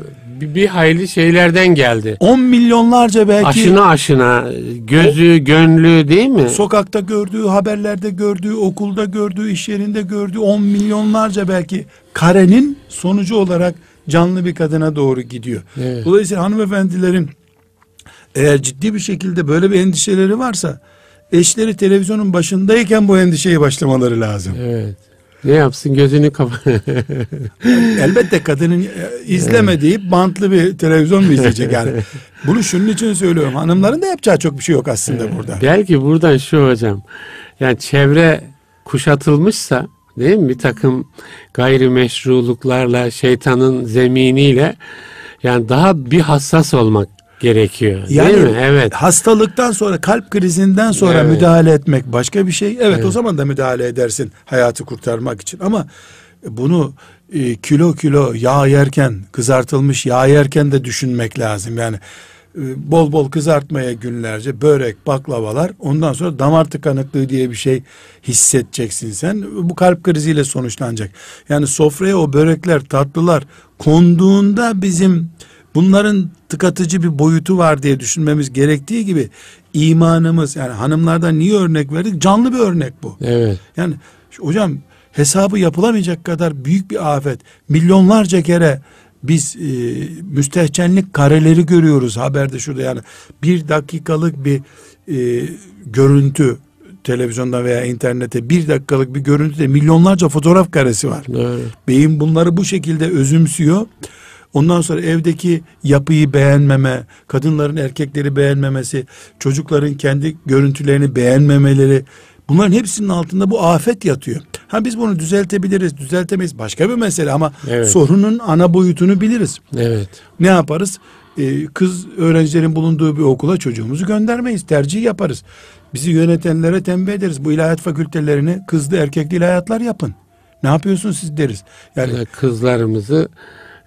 bir, bir hayli şeylerden geldi. 10 milyonlarca belki Aşına aşına gözü gönlü değil mi? sokakta gördüğü, haberlerde gördüğü, okulda gördüğü, iş yerinde gördüğü 10 milyonlarca belki karenin sonucu olarak canlı bir kadına doğru gidiyor. Evet. Dolayısıyla hanımefendilerin eğer ciddi bir şekilde böyle bir endişeleri varsa eşleri televizyonun başındayken bu endişeyi başlamaları lazım. Evet. Ne yapsın gözünü kapa. Elbette kadının e, izleme deyip bantlı bir televizyon mu izleyecek yani. Bunu şunun için söylüyorum. Hanımların da yapacağı çok bir şey yok aslında burada. Belki buradan şu hocam. Yani çevre kuşatılmışsa değil mi? Bir takım gayrimeşruluklarla şeytanın zeminiyle yani daha bir hassas olmak gerekiyor. Yani değil mi? Evet. hastalıktan sonra kalp krizinden sonra Evet. müdahale etmek başka bir şey. Evet, Evet. o zaman da müdahale edersin hayatı kurtarmak için ama bunu e, kilo kilo yağ yerken kızartılmış yağ yerken de düşünmek lazım. Yani e, bol bol kızartmaya günlerce börek, baklavalar ondan sonra damar tıkanıklığı diye bir şey hissedeceksin sen. Bu kalp kriziyle sonuçlanacak. Yani sofraya o börekler, tatlılar konduğunda bizim bunların tıkatıcı bir boyutu var diye düşünmemiz gerektiği gibi imanımız yani hanımlardan niye örnek verdik? Canlı bir örnek bu. Evet. Yani hocam hesabı yapılamayacak kadar büyük bir afet. Milyonlarca kere biz e, müstehcenlik kareleri görüyoruz haberde şurada yani bir dakikalık bir e, görüntü televizyonda veya internette bir dakikalık bir görüntüde milyonlarca fotoğraf karesi var. Doğru. Beyin bunları bu şekilde özümsüyor. Ondan sonra evdeki yapıyı beğenmeme, kadınların erkekleri beğenmemesi, çocukların kendi görüntülerini beğenmemeleri, bunların hepsinin altında bu afet yatıyor. Ha biz bunu düzeltebiliriz, düzeltemeyiz başka bir mesele ama Evet. sorunun ana boyutunu biliriz. Evet. Ne yaparız? Ee, kız öğrencilerin bulunduğu bir okula çocuğumuzu göndermeyiz, tercih yaparız. Bizi yönetenlere tembih ederiz. Bu ilahiyat fakültelerini kızlı erkekli ilahiyatlar yapın. Ne yapıyorsun siz deriz. Yani Yani kızlarımızı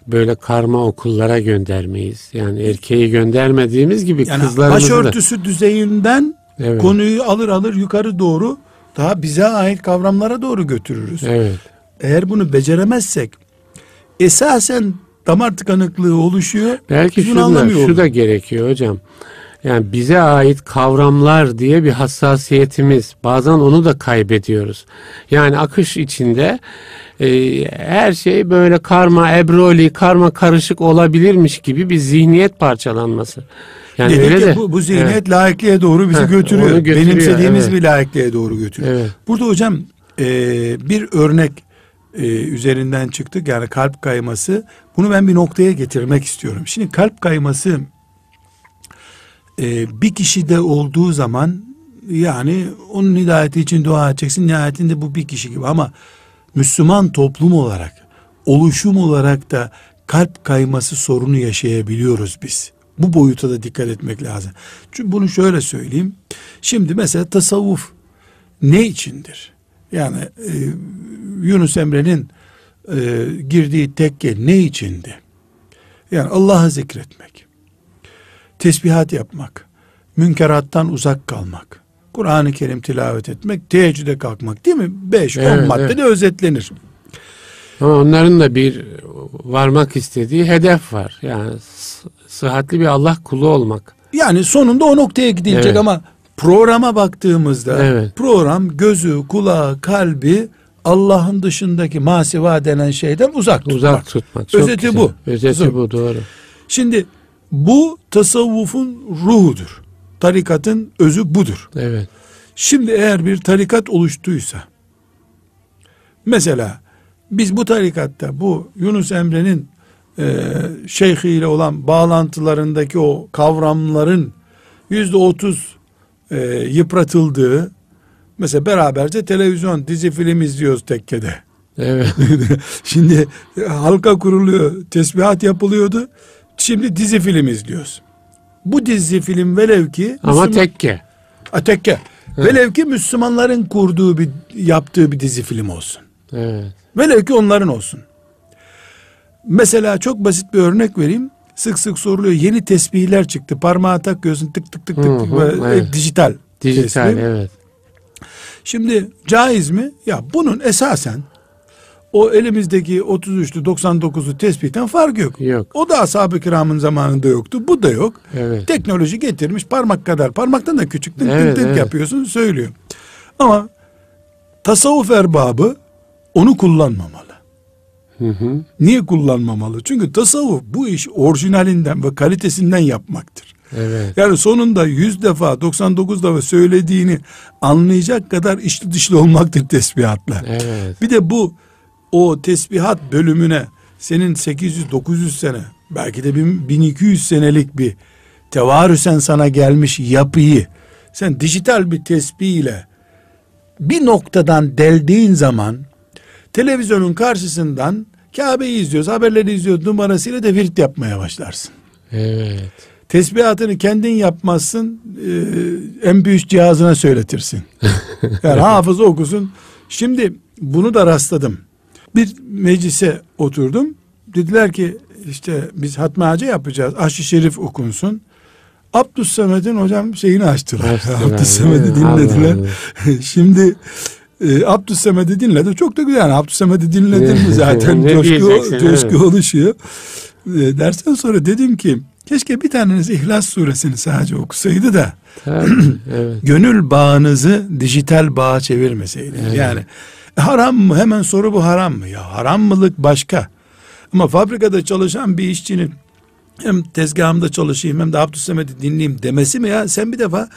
böyle karma okullara göndermeyiz. Yani erkeği göndermediğimiz gibi Yani kızlarımızı da. başörtüsü düzeyinden Evet. konuyu alır alır yukarı doğru daha bize ait kavramlara doğru götürürüz. Evet. Eğer bunu beceremezsek esasen damar tıkanıklığı oluşuyor. Belki şu da, anlamıyor şu da gerekiyor hocam. Yani bize ait kavramlar diye bir hassasiyetimiz. Bazen onu da kaybediyoruz. Yani akış içinde e, her şey böyle karma, ebroli, karma karışık olabilirmiş gibi bir zihniyet parçalanması. Yani Demek öyle ki de. bu, bu zihniyet Evet. laikliğe doğru bizi Heh, götürüyor. götürüyor, Benimsediğimiz evet. bir laikliğe doğru götürüyor. Evet. Burada hocam e, bir örnek e, üzerinden çıktık yani kalp kayması. Bunu ben bir noktaya getirmek istiyorum. Şimdi kalp kayması e, bir kişide olduğu zaman yani onun hidayeti için dua edeceksin. Nihayetinde bu bir kişi gibi ama Müslüman toplum olarak oluşum olarak da kalp kayması sorunu yaşayabiliyoruz biz. Bu boyuta da dikkat etmek lazım. Çünkü bunu şöyle söyleyeyim. Şimdi mesela tasavvuf ne içindir? Yani e, Yunus Emre'nin e, girdiği tekke ne içindi? Yani Allah'ı zikretmek, tesbihat yapmak, münkerattan uzak kalmak, Kur'an-ı Kerim tilavet etmek, teheccüde kalkmak değil mi? Beş, on Evet, maddede evet. özetlenir. Ama onların da bir varmak istediği hedef var. Yani sıhhatli bir Allah kulu olmak. Yani sonunda o noktaya gidilecek Evet. ama programa baktığımızda Evet. program gözü, kulağı, kalbi Allah'ın dışındaki masiva denen şeyden uzak tutmak. Uzak tutmak. Çok Özeti güzel. bu. Özeti Zor. bu doğru. Şimdi bu tasavvufun ruhudur. Tarikatın özü budur. Evet. Şimdi eğer bir tarikat oluştuysa mesela biz bu tarikatta bu Yunus Emre'nin e, şeyhiyle olan bağlantılarındaki o kavramların yüzde otuz e, yıpratıldığı mesela beraberce televizyon dizi film izliyoruz tekkede. Evet. Şimdi halka kuruluyor, tesbihat yapılıyordu. Şimdi dizi film izliyoruz. Bu dizi film velev ki Ama Müslüman- tekke. Ha, tekke. Velev ki Müslümanların kurduğu bir yaptığı bir dizi film olsun. Evet. Velev ki onların olsun. Mesela çok basit bir örnek vereyim. Sık sık soruluyor. Yeni tesbihler çıktı. Parmağa takıyorsun tık tık tık tık. Hı hı, böyle, evet. dijital. Dijital tesbih. evet. Şimdi caiz mi? Ya bunun esasen o elimizdeki 33'lü 99'lu tespihten fark yok. Yok. O da ashab-ı kiramın zamanında yoktu. Bu da yok. Evet. Teknoloji getirmiş parmak kadar. Parmaktan da küçük tık Evet, tık tık evet. yapıyorsun söylüyor. Ama tasavvuf erbabı onu kullanmamalı. Hı hı. Niye kullanmamalı? Çünkü tasavvuf bu iş orijinalinden ve kalitesinden yapmaktır. Evet. Yani sonunda 100 defa 99 defa söylediğini anlayacak kadar içli dışlı olmaktır tesbihatla. Evet. Bir de bu o tesbihat bölümüne senin 800-900 sene belki de 1200 senelik bir tevarüsen sana gelmiş yapıyı sen dijital bir tesbih ile bir noktadan deldiğin zaman televizyonun karşısından Kabe'yi izliyoruz, haberleri izliyoruz numarasıyla da virt yapmaya başlarsın. Evet. Tesbihatını kendin yapmazsın, e, MP3 cihazına söyletirsin. Yani hafız okusun. Şimdi bunu da rastladım. Bir meclise oturdum. Dediler ki işte biz hatmi hacı yapacağız. Aşı şerif okunsun. Abdus Samet'in hocam şeyini açtılar. Abdus Samet'i dinlediler. Allah Şimdi e, Abdus Samet'i dinledi. Çok da güzel. Yani Abdus Samet'i dinledin mi zaten coşku, coşku oluşuyor. E, dersten sonra dedim ki keşke bir taneniz İhlas suresini sadece okusaydı da Tabii, evet. gönül bağınızı dijital bağa çevirmeseydiniz. Evet. Yani haram mı? Hemen soru bu haram mı? Ya haram mılık başka. Ama fabrikada çalışan bir işçinin hem tezgahımda çalışayım hem de Abdüssemet'i dinleyeyim demesi mi ya? Sen bir defa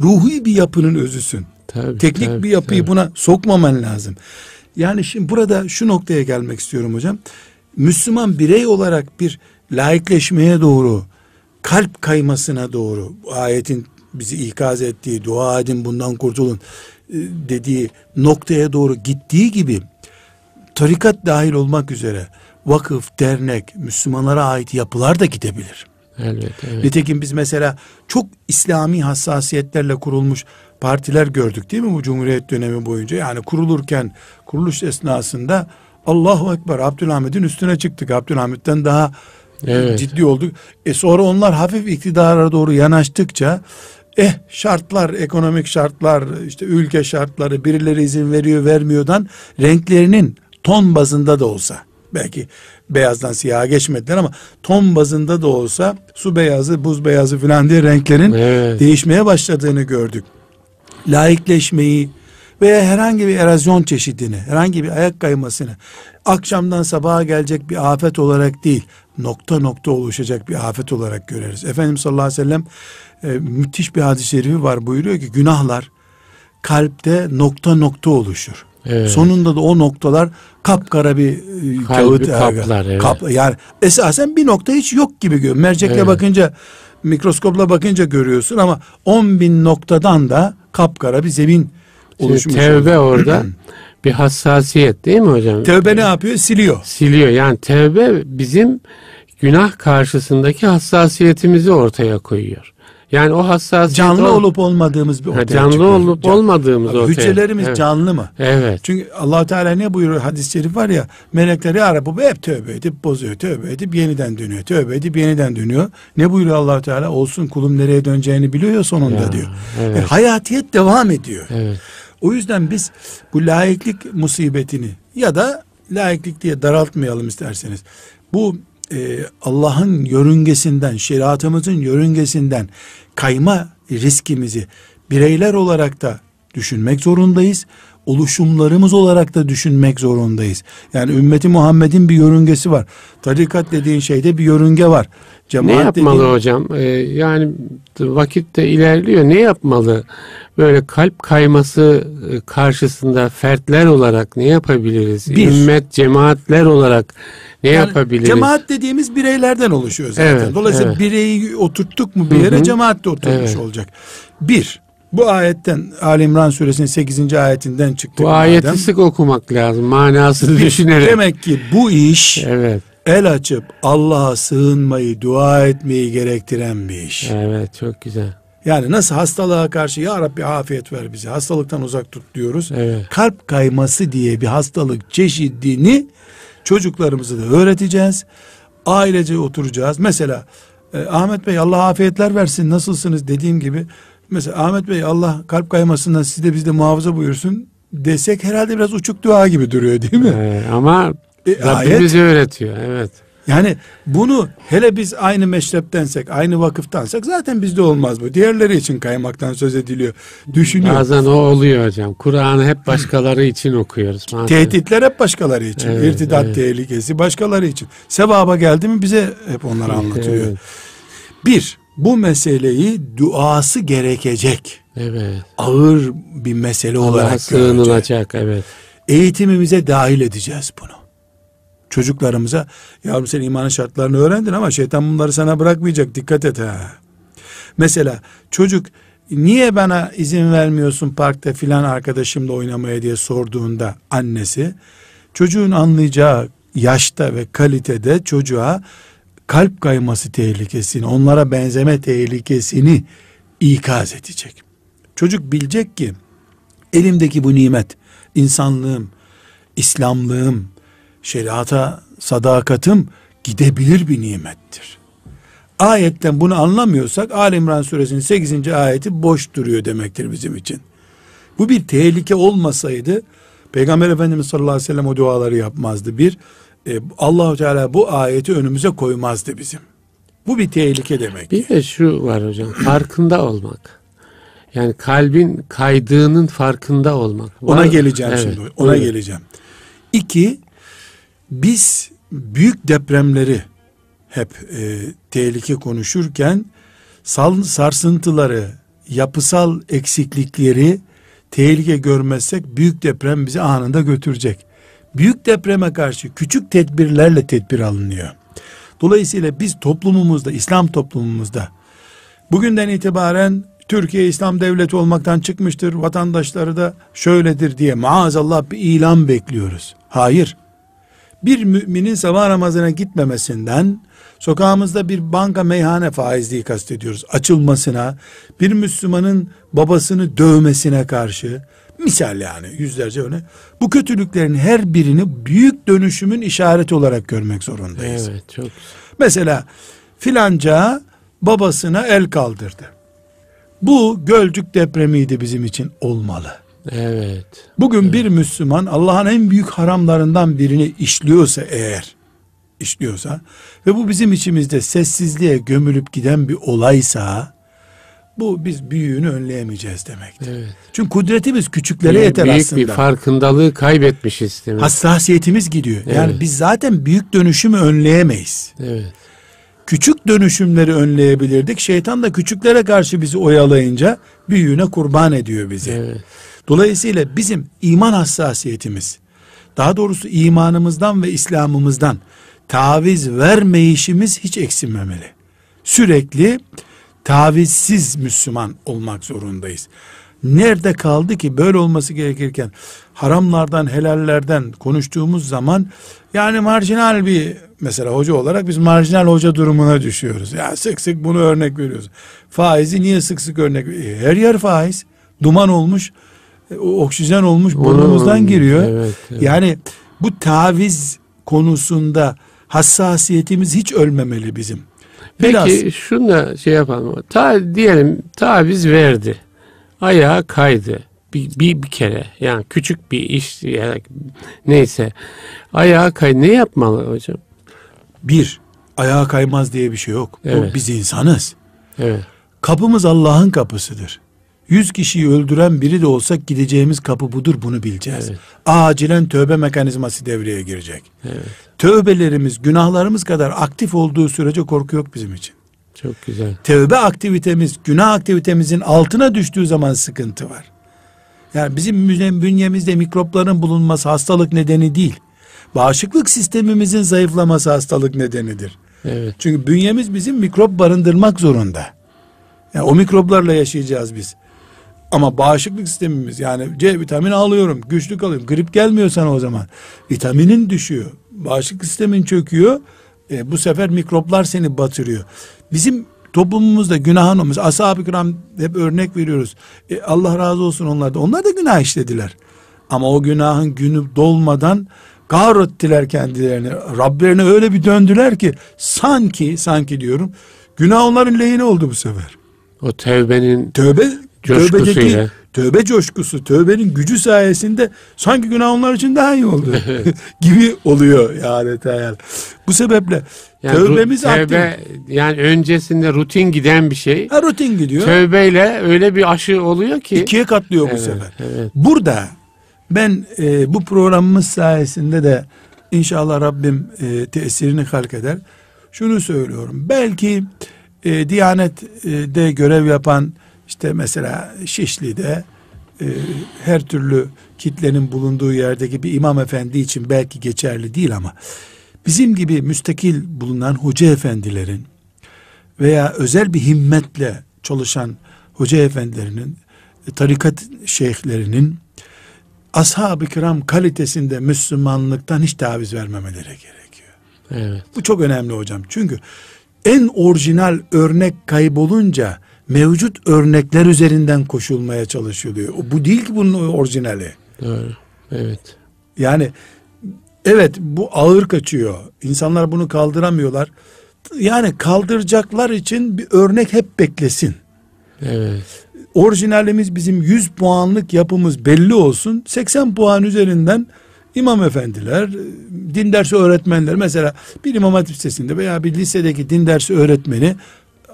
ruhi bir yapının özüsün. Tabii, Teknik tabii, bir yapıyı tabii. buna sokmaman lazım. Yani şimdi burada şu noktaya gelmek istiyorum hocam. Müslüman birey olarak bir laikleşmeye doğru, kalp kaymasına doğru, ayetin bizi ikaz ettiği, dua edin bundan kurtulun dediği noktaya doğru gittiği gibi tarikat dahil olmak üzere vakıf, dernek, Müslümanlara ait yapılar da gidebilir. Elbette, evet. Nitekim biz mesela çok İslami hassasiyetlerle kurulmuş partiler gördük değil mi bu Cumhuriyet dönemi boyunca? Yani kurulurken kuruluş esnasında Allahu Ekber Abdülhamid'in üstüne çıktık. Abdülhamid'den daha Evet. ciddi olduk. E sonra onlar hafif iktidara doğru yanaştıkça eh şartlar, ekonomik şartlar, işte ülke şartları birileri izin veriyor vermiyordan renklerinin ton bazında da olsa belki beyazdan siyaha geçmediler ama ton bazında da olsa su beyazı, buz beyazı filan diye renklerin Evet. değişmeye başladığını gördük. Laikleşmeyi veya herhangi bir erozyon çeşidini, herhangi bir ayak kaymasını akşamdan sabaha gelecek bir afet olarak değil, nokta nokta oluşacak bir afet olarak göreriz. Efendimiz sallallahu aleyhi ve sellem e, müthiş bir hadis-i şerifi var buyuruyor ki günahlar kalpte nokta nokta oluşur. Evet. Sonunda da o noktalar kapkara bir e, kağıt kaplar, evet. kaplar. Yani esasen bir nokta hiç yok gibi görüyor. Mercekle Evet. bakınca mikroskopla bakınca görüyorsun ama 10 bin noktadan da kapkara bir zemin Şimdi oluşmuş. tevbe oluyor. orada bir hassasiyet değil mi hocam? Tevbe ne yapıyor? Siliyor. Siliyor. Yani tevbe bizim günah karşısındaki hassasiyetimizi ortaya koyuyor. Yani o hassasiyet Canlı o- olup olmadığımız bir Ha, ortaya canlı çıkıyor. olup Can- olmadığımız Abi ortaya. Hücrelerimiz evet. canlı mı? Evet. Çünkü allah Teala ne buyuruyor hadis-i şerif var ya melekler ya Rabbi bu hep tövbe edip bozuyor tövbe edip yeniden dönüyor tövbe edip yeniden dönüyor. Ne buyuruyor allah Teala olsun kulum nereye döneceğini biliyor ya sonunda Ya, diyor. evet. Yani hayatiyet devam ediyor. Evet. O yüzden biz bu laiklik musibetini ya da laiklik diye daraltmayalım isterseniz. Bu e, Allah'ın yörüngesinden, şeriatımızın yörüngesinden kayma riskimizi bireyler olarak da düşünmek zorundayız. Oluşumlarımız olarak da düşünmek zorundayız. Yani ümmeti Muhammed'in bir yörüngesi var. Tarikat dediğin şeyde bir yörünge var. Ne Cemaat yapmalı dediğin- hocam? Ee, yani vakit de ilerliyor. Ne yapmalı? Böyle kalp kayması e, karşısında fertler olarak ne yapabiliriz? Bir. Ümmet, cemaatler olarak ne Yani yapabiliriz? Cemaat dediğimiz bireylerden oluşuyor zaten. Evet, Dolayısıyla evet. bireyi oturttuk mu bir yere Hı hı. cemaat de oturmuş Evet. olacak. Bir, bu ayetten Ali İmran suresinin 8. ayetinden çıktık. Bu madem. ayeti sık okumak lazım. Manasını düşünerek. Demek ki bu iş Evet. El açıp Allah'a sığınmayı, dua etmeyi gerektiren bir iş. Evet çok güzel. Yani nasıl hastalığa karşı ya Rabbi afiyet ver bize, hastalıktan uzak tut diyoruz. Evet. Kalp kayması diye bir hastalık çeşidini çocuklarımıza da öğreteceğiz. Ailece oturacağız. Mesela e, Ahmet Bey Allah afiyetler versin nasılsınız dediğim gibi. Mesela Ahmet Bey Allah kalp kaymasından siz de bizde muhafaza buyursun desek herhalde biraz uçuk dua gibi duruyor değil mi? Ee, ama E, Rabbimiz öğretiyor. Evet. Yani bunu hele biz aynı meşreptensek, aynı vakıftansak zaten bizde olmaz bu. Diğerleri için kaymaktan söz ediliyor. Düşünüyor. Bazen o oluyor hocam. Kur'an'ı hep başkaları için okuyoruz. Tehditler hep başkaları için. Evet, İrtidat evet. tehlikesi başkaları için. Sevaba geldi mi bize hep onları anlatılıyor. Evet. Bir, bu meseleyi duası gerekecek. Evet. Ağır bir mesele Allah'a olarak sığınılacak. Evet. Eğitimimize dahil edeceğiz bunu. Çocuklarımıza yavrum sen imanın şartlarını öğrendin ama şeytan bunları sana bırakmayacak dikkat et ha. Mesela çocuk niye bana izin vermiyorsun parkta filan arkadaşımla oynamaya diye sorduğunda annesi çocuğun anlayacağı yaşta ve kalitede çocuğa kalp kayması tehlikesini, onlara benzeme tehlikesini ikaz edecek. Çocuk bilecek ki elimdeki bu nimet, insanlığım, İslamlığım, şeriata sadakatım gidebilir bir nimettir. Ayetten bunu anlamıyorsak Ali İmran suresinin 8. ayeti boş duruyor demektir bizim için. Bu bir tehlike olmasaydı Peygamber Efendimiz sallallahu aleyhi ve sellem o duaları yapmazdı. Bir, e, Allahu Teala bu ayeti önümüze koymazdı bizim. Bu bir tehlike demek. Bir de şu var hocam, farkında olmak. Yani kalbin kaydığının farkında olmak. Ona var. geleceğim evet, şimdi. Ona buyurun. geleceğim. İki, biz büyük depremleri hep e, tehlike konuşurken sal, sarsıntıları, yapısal eksiklikleri tehlike görmezsek büyük deprem bizi anında götürecek. Büyük depreme karşı küçük tedbirlerle tedbir alınıyor. Dolayısıyla biz toplumumuzda, İslam toplumumuzda bugünden itibaren Türkiye İslam devleti olmaktan çıkmıştır, vatandaşları da şöyledir diye maazallah bir ilan bekliyoruz. Hayır. Bir müminin sabah namazına gitmemesinden, sokağımızda bir banka meyhane faizliği kastediyoruz. Açılmasına, bir Müslümanın babasını dövmesine karşı, misal yani yüzlerce öyle. Bu kötülüklerin her birini büyük dönüşümün işareti olarak görmek zorundayız. Evet, çok. Mesela filanca babasına el kaldırdı. Bu Gölcük depremiydi bizim için olmalı. Evet. Bugün evet. bir Müslüman Allah'ın en büyük haramlarından birini işliyorsa eğer işliyorsa ve bu bizim içimizde sessizliğe gömülüp giden bir olaysa bu biz büyüğünü önleyemeyeceğiz demektir. Evet. Çünkü kudretimiz küçüklere büyük, yeter büyük aslında. Büyük bir farkındalığı kaybetmişiz demek. Hassasiyetimiz gidiyor. Evet. Yani biz zaten büyük dönüşümü önleyemeyiz. Evet. Küçük dönüşümleri önleyebilirdik. Şeytan da küçüklere karşı bizi oyalayınca büyüğüne kurban ediyor bizi. Evet. Dolayısıyla bizim iman hassasiyetimiz, daha doğrusu imanımızdan ve İslam'ımızdan taviz vermeyişimiz hiç eksilmemeli. Sürekli tavizsiz Müslüman olmak zorundayız. Nerede kaldı ki böyle olması gerekirken haramlardan helallerden konuştuğumuz zaman yani marjinal bir mesela hoca olarak biz marjinal hoca durumuna düşüyoruz. Ya sık sık bunu örnek veriyoruz. Faizi niye sık sık örnek Her yer faiz. Duman olmuş, oksijen olmuş burnumuzdan giriyor. Evet, evet. Yani bu taviz konusunda hassasiyetimiz hiç ölmemeli bizim. Biraz. Peki şunu da şey yapalım. Ta, diyelim taviz verdi. Ayağa kaydı. Bir, bir, bir kere yani küçük bir iş yani neyse ayağa kay ne yapmalı hocam? Bir ayağa kaymaz diye bir şey yok. Evet. O biz insanız. Evet. Kapımız Allah'ın kapısıdır. Yüz kişiyi öldüren biri de olsak gideceğimiz kapı budur bunu bileceğiz. Evet. Acilen tövbe mekanizması devreye girecek. Evet. Tövbelerimiz günahlarımız kadar aktif olduğu sürece korku yok bizim için. Çok güzel. Tövbe aktivitemiz günah aktivitemizin altına düştüğü zaman sıkıntı var. Yani bizim bünyemizde mikropların bulunması hastalık nedeni değil. Bağışıklık sistemimizin zayıflaması hastalık nedenidir. Evet. Çünkü bünyemiz bizim mikrop barındırmak zorunda. Yani o mikroplarla yaşayacağız biz. Ama bağışıklık sistemimiz yani C vitamini alıyorum, güçlü kalıyorum. Grip gelmiyor sana o zaman. Vitaminin düşüyor. Bağışıklık sistemin çöküyor. E, bu sefer mikroplar seni batırıyor. Bizim toplumumuzda günahın olmuş. Ashab-ı kiram hep örnek veriyoruz. E, Allah razı olsun onlar da. Onlar da günah işlediler. Ama o günahın günü dolmadan kahrettiler kendilerini. Rablerine öyle bir döndüler ki sanki sanki diyorum günah onların lehine oldu bu sefer. O tevbenin tövbe tövbedeki tövbe coşkusu, tövbenin gücü sayesinde sanki günah onlar için daha iyi oldu gibi oluyor yani hayal. Bu sebeple yani tövbemiz tövbe, aktif. Yani öncesinde rutin giden bir şey. Ha, rutin gidiyor. Tövbeyle öyle bir aşı oluyor ki. ikiye katlıyor evet, bu sefer. Evet. Burada ben e, bu programımız sayesinde de inşallah Rabbim e, tesirini halk eder. Şunu söylüyorum. Belki e, Diyanet'de görev yapan işte mesela Şişli'de e, her türlü kitlenin bulunduğu yerdeki bir imam efendi için belki geçerli değil ama bizim gibi müstakil bulunan hoca efendilerin veya özel bir himmetle çalışan hoca efendilerinin tarikat şeyhlerinin ashab-ı kiram kalitesinde Müslümanlıktan hiç taviz vermemeleri gerekiyor. Evet. Bu çok önemli hocam. Çünkü en orijinal örnek kaybolunca mevcut örnekler üzerinden koşulmaya çalışılıyor. Bu değil ki bunun orijinali. Doğru. Evet. Yani Evet bu ağır kaçıyor. İnsanlar bunu kaldıramıyorlar. Yani kaldıracaklar için bir örnek hep beklesin. Evet. Orijinalimiz bizim 100 puanlık yapımız belli olsun. 80 puan üzerinden imam efendiler, din dersi öğretmenler mesela bir imam hatip lisesinde veya bir lisedeki din dersi öğretmeni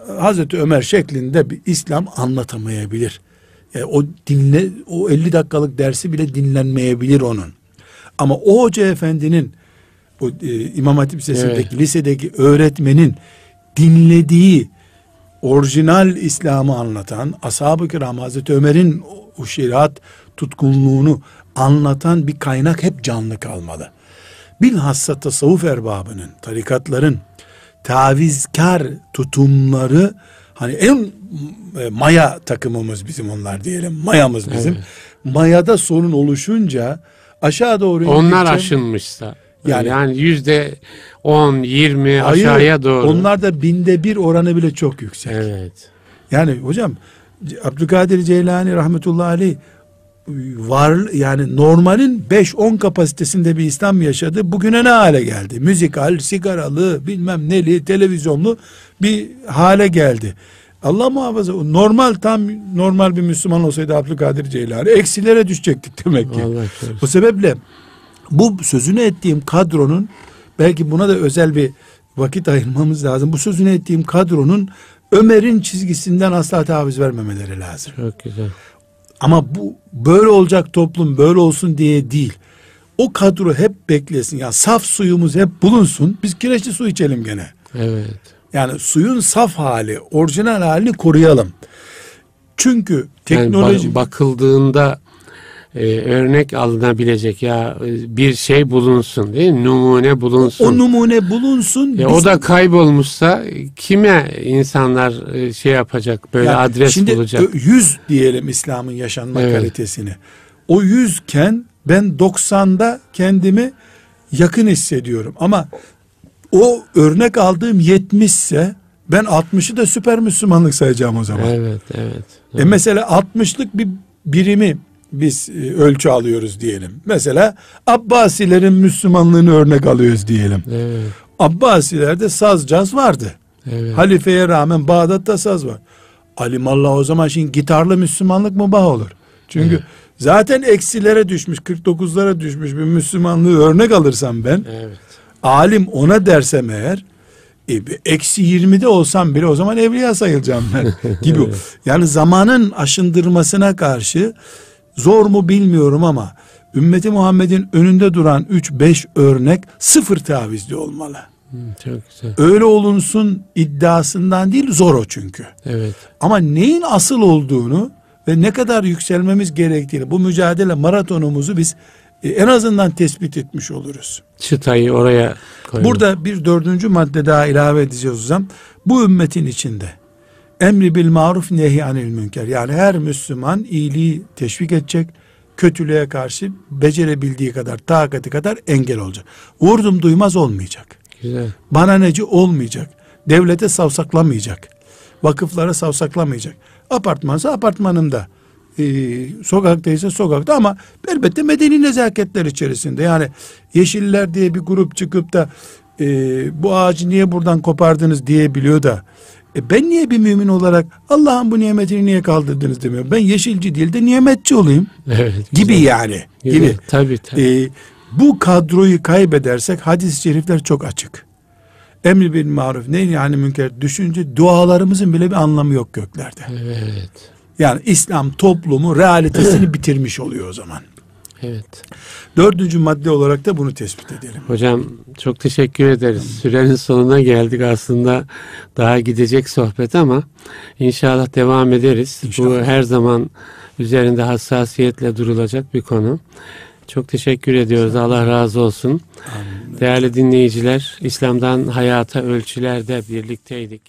Hazreti Ömer şeklinde bir İslam anlatamayabilir. Yani o dinle o 50 dakikalık dersi bile dinlenmeyebilir onun. Ama o hoca efendinin o e, İmam Hatip Lisesi'ndeki evet. lisedeki öğretmenin dinlediği orijinal İslam'ı anlatan ashab-ı kiram Hazreti Ömer'in o şeriat tutkunluğunu anlatan bir kaynak hep canlı kalmalı. Bilhassa tasavvuf erbabının, tarikatların tavizkar tutumları hani en e, maya takımımız bizim onlar diyelim. Mayamız bizim. Evet. Mayada sorun oluşunca aşağı doğru onlar indikçe, aşınmışsa yani, yani yüzde on, yirmi aşağıya doğru. Onlar da binde bir oranı bile çok yüksek. Evet. Yani hocam Abdülkadir Ceylani rahmetullahi aleyh var yani normalin 5-10 kapasitesinde bir İslam yaşadı. Bugüne ne hale geldi? Müzikal, sigaralı, bilmem neli, televizyonlu bir hale geldi. Allah muhafaza normal tam normal bir Müslüman olsaydı Abdülkadir Ceylani eksilere düşecektik demek ki. O sebeple bu sözünü ettiğim kadronun belki buna da özel bir vakit ayırmamız lazım. Bu sözünü ettiğim kadronun Ömer'in çizgisinden asla taviz vermemeleri lazım. Çok güzel. Ama bu böyle olacak toplum böyle olsun diye değil. O kadro hep beklesin. Ya yani saf suyumuz hep bulunsun. Biz kireçli su içelim gene. Evet. Yani suyun saf hali, orijinal halini koruyalım. Çünkü teknoloji yani bakıldığında e, örnek alınabilecek ya e, bir şey bulunsun değil mi? Numune bulunsun. O, o numune bulunsun. Ya, o da kaybolmuşsa kime insanlar e, şey yapacak böyle yani adres şimdi bulacak? Şimdi 100 diyelim İslam'ın yaşanma evet. kalitesini. O yüzken ben 90'da kendimi yakın hissediyorum. Ama o örnek aldığım 70 ise ben 60'ı da süper Müslümanlık sayacağım o zaman. Evet, evet. evet. E mesela 60'lık bir birimi biz e, ölçü alıyoruz diyelim. Mesela Abbasilerin Müslümanlığını örnek alıyoruz diyelim. Evet. Abbasilerde saz caz vardı. Evet. Halifeye rağmen Bağdat'ta saz var. Alimallah o zaman şimdi gitarlı Müslümanlık mı bah olur? Çünkü evet. zaten eksilere düşmüş 49'lara düşmüş bir Müslümanlığı örnek alırsam ben evet. alim ona dersem eğer e, eksi 20'de olsam bile o zaman evliya sayılacağım ben gibi. evet. Yani zamanın aşındırmasına karşı Zor mu bilmiyorum ama ümmeti Muhammed'in önünde duran 3-5 örnek sıfır tavizli olmalı. çok güzel. Öyle olunsun iddiasından değil zor o çünkü. Evet. Ama neyin asıl olduğunu ve ne kadar yükselmemiz gerektiğini bu mücadele maratonumuzu biz e, en azından tespit etmiş oluruz. Çıtayı oraya koyalım. Burada bir dördüncü madde daha ilave edeceğiz hocam. Bu ümmetin içinde emri bil maruf nehi anil münker. Yani her Müslüman iyiliği teşvik edecek, kötülüğe karşı becerebildiği kadar, takati kadar engel olacak. Vurdum duymaz olmayacak. Güzel. Bana neci olmayacak. Devlete savsaklamayacak. Vakıflara savsaklamayacak. Apartmansa apartmanında. Ee, sokaktaysa sokakta ama elbette medeni nezaketler içerisinde. Yani Yeşiller diye bir grup çıkıp da e, bu ağacı niye buradan kopardınız diyebiliyor da e ben niye bir mümin olarak Allah'ın bu nimetini niye kaldırdınız demiyorum. Ben yeşilci değil de nimetçi olayım. Evet. Gibi güzel. yani. Gibi. gibi. Tabii tabii. Ee, bu kadroyu kaybedersek hadis-i şerifler çok açık. Emri bil maruf ne yani münker düşünce dualarımızın bile bir anlamı yok göklerde. Evet. Yani İslam toplumu realitesini bitirmiş oluyor o zaman. Evet. Dördüncü madde olarak da bunu tespit edelim. Hocam çok teşekkür ederiz. Sürenin sonuna geldik aslında. Daha gidecek sohbet ama inşallah devam ederiz. İnşallah. Bu her zaman üzerinde hassasiyetle durulacak bir konu. Çok teşekkür ediyoruz. Allah razı olsun. Amin. Değerli dinleyiciler, İslam'dan hayata ölçülerde birlikteydik.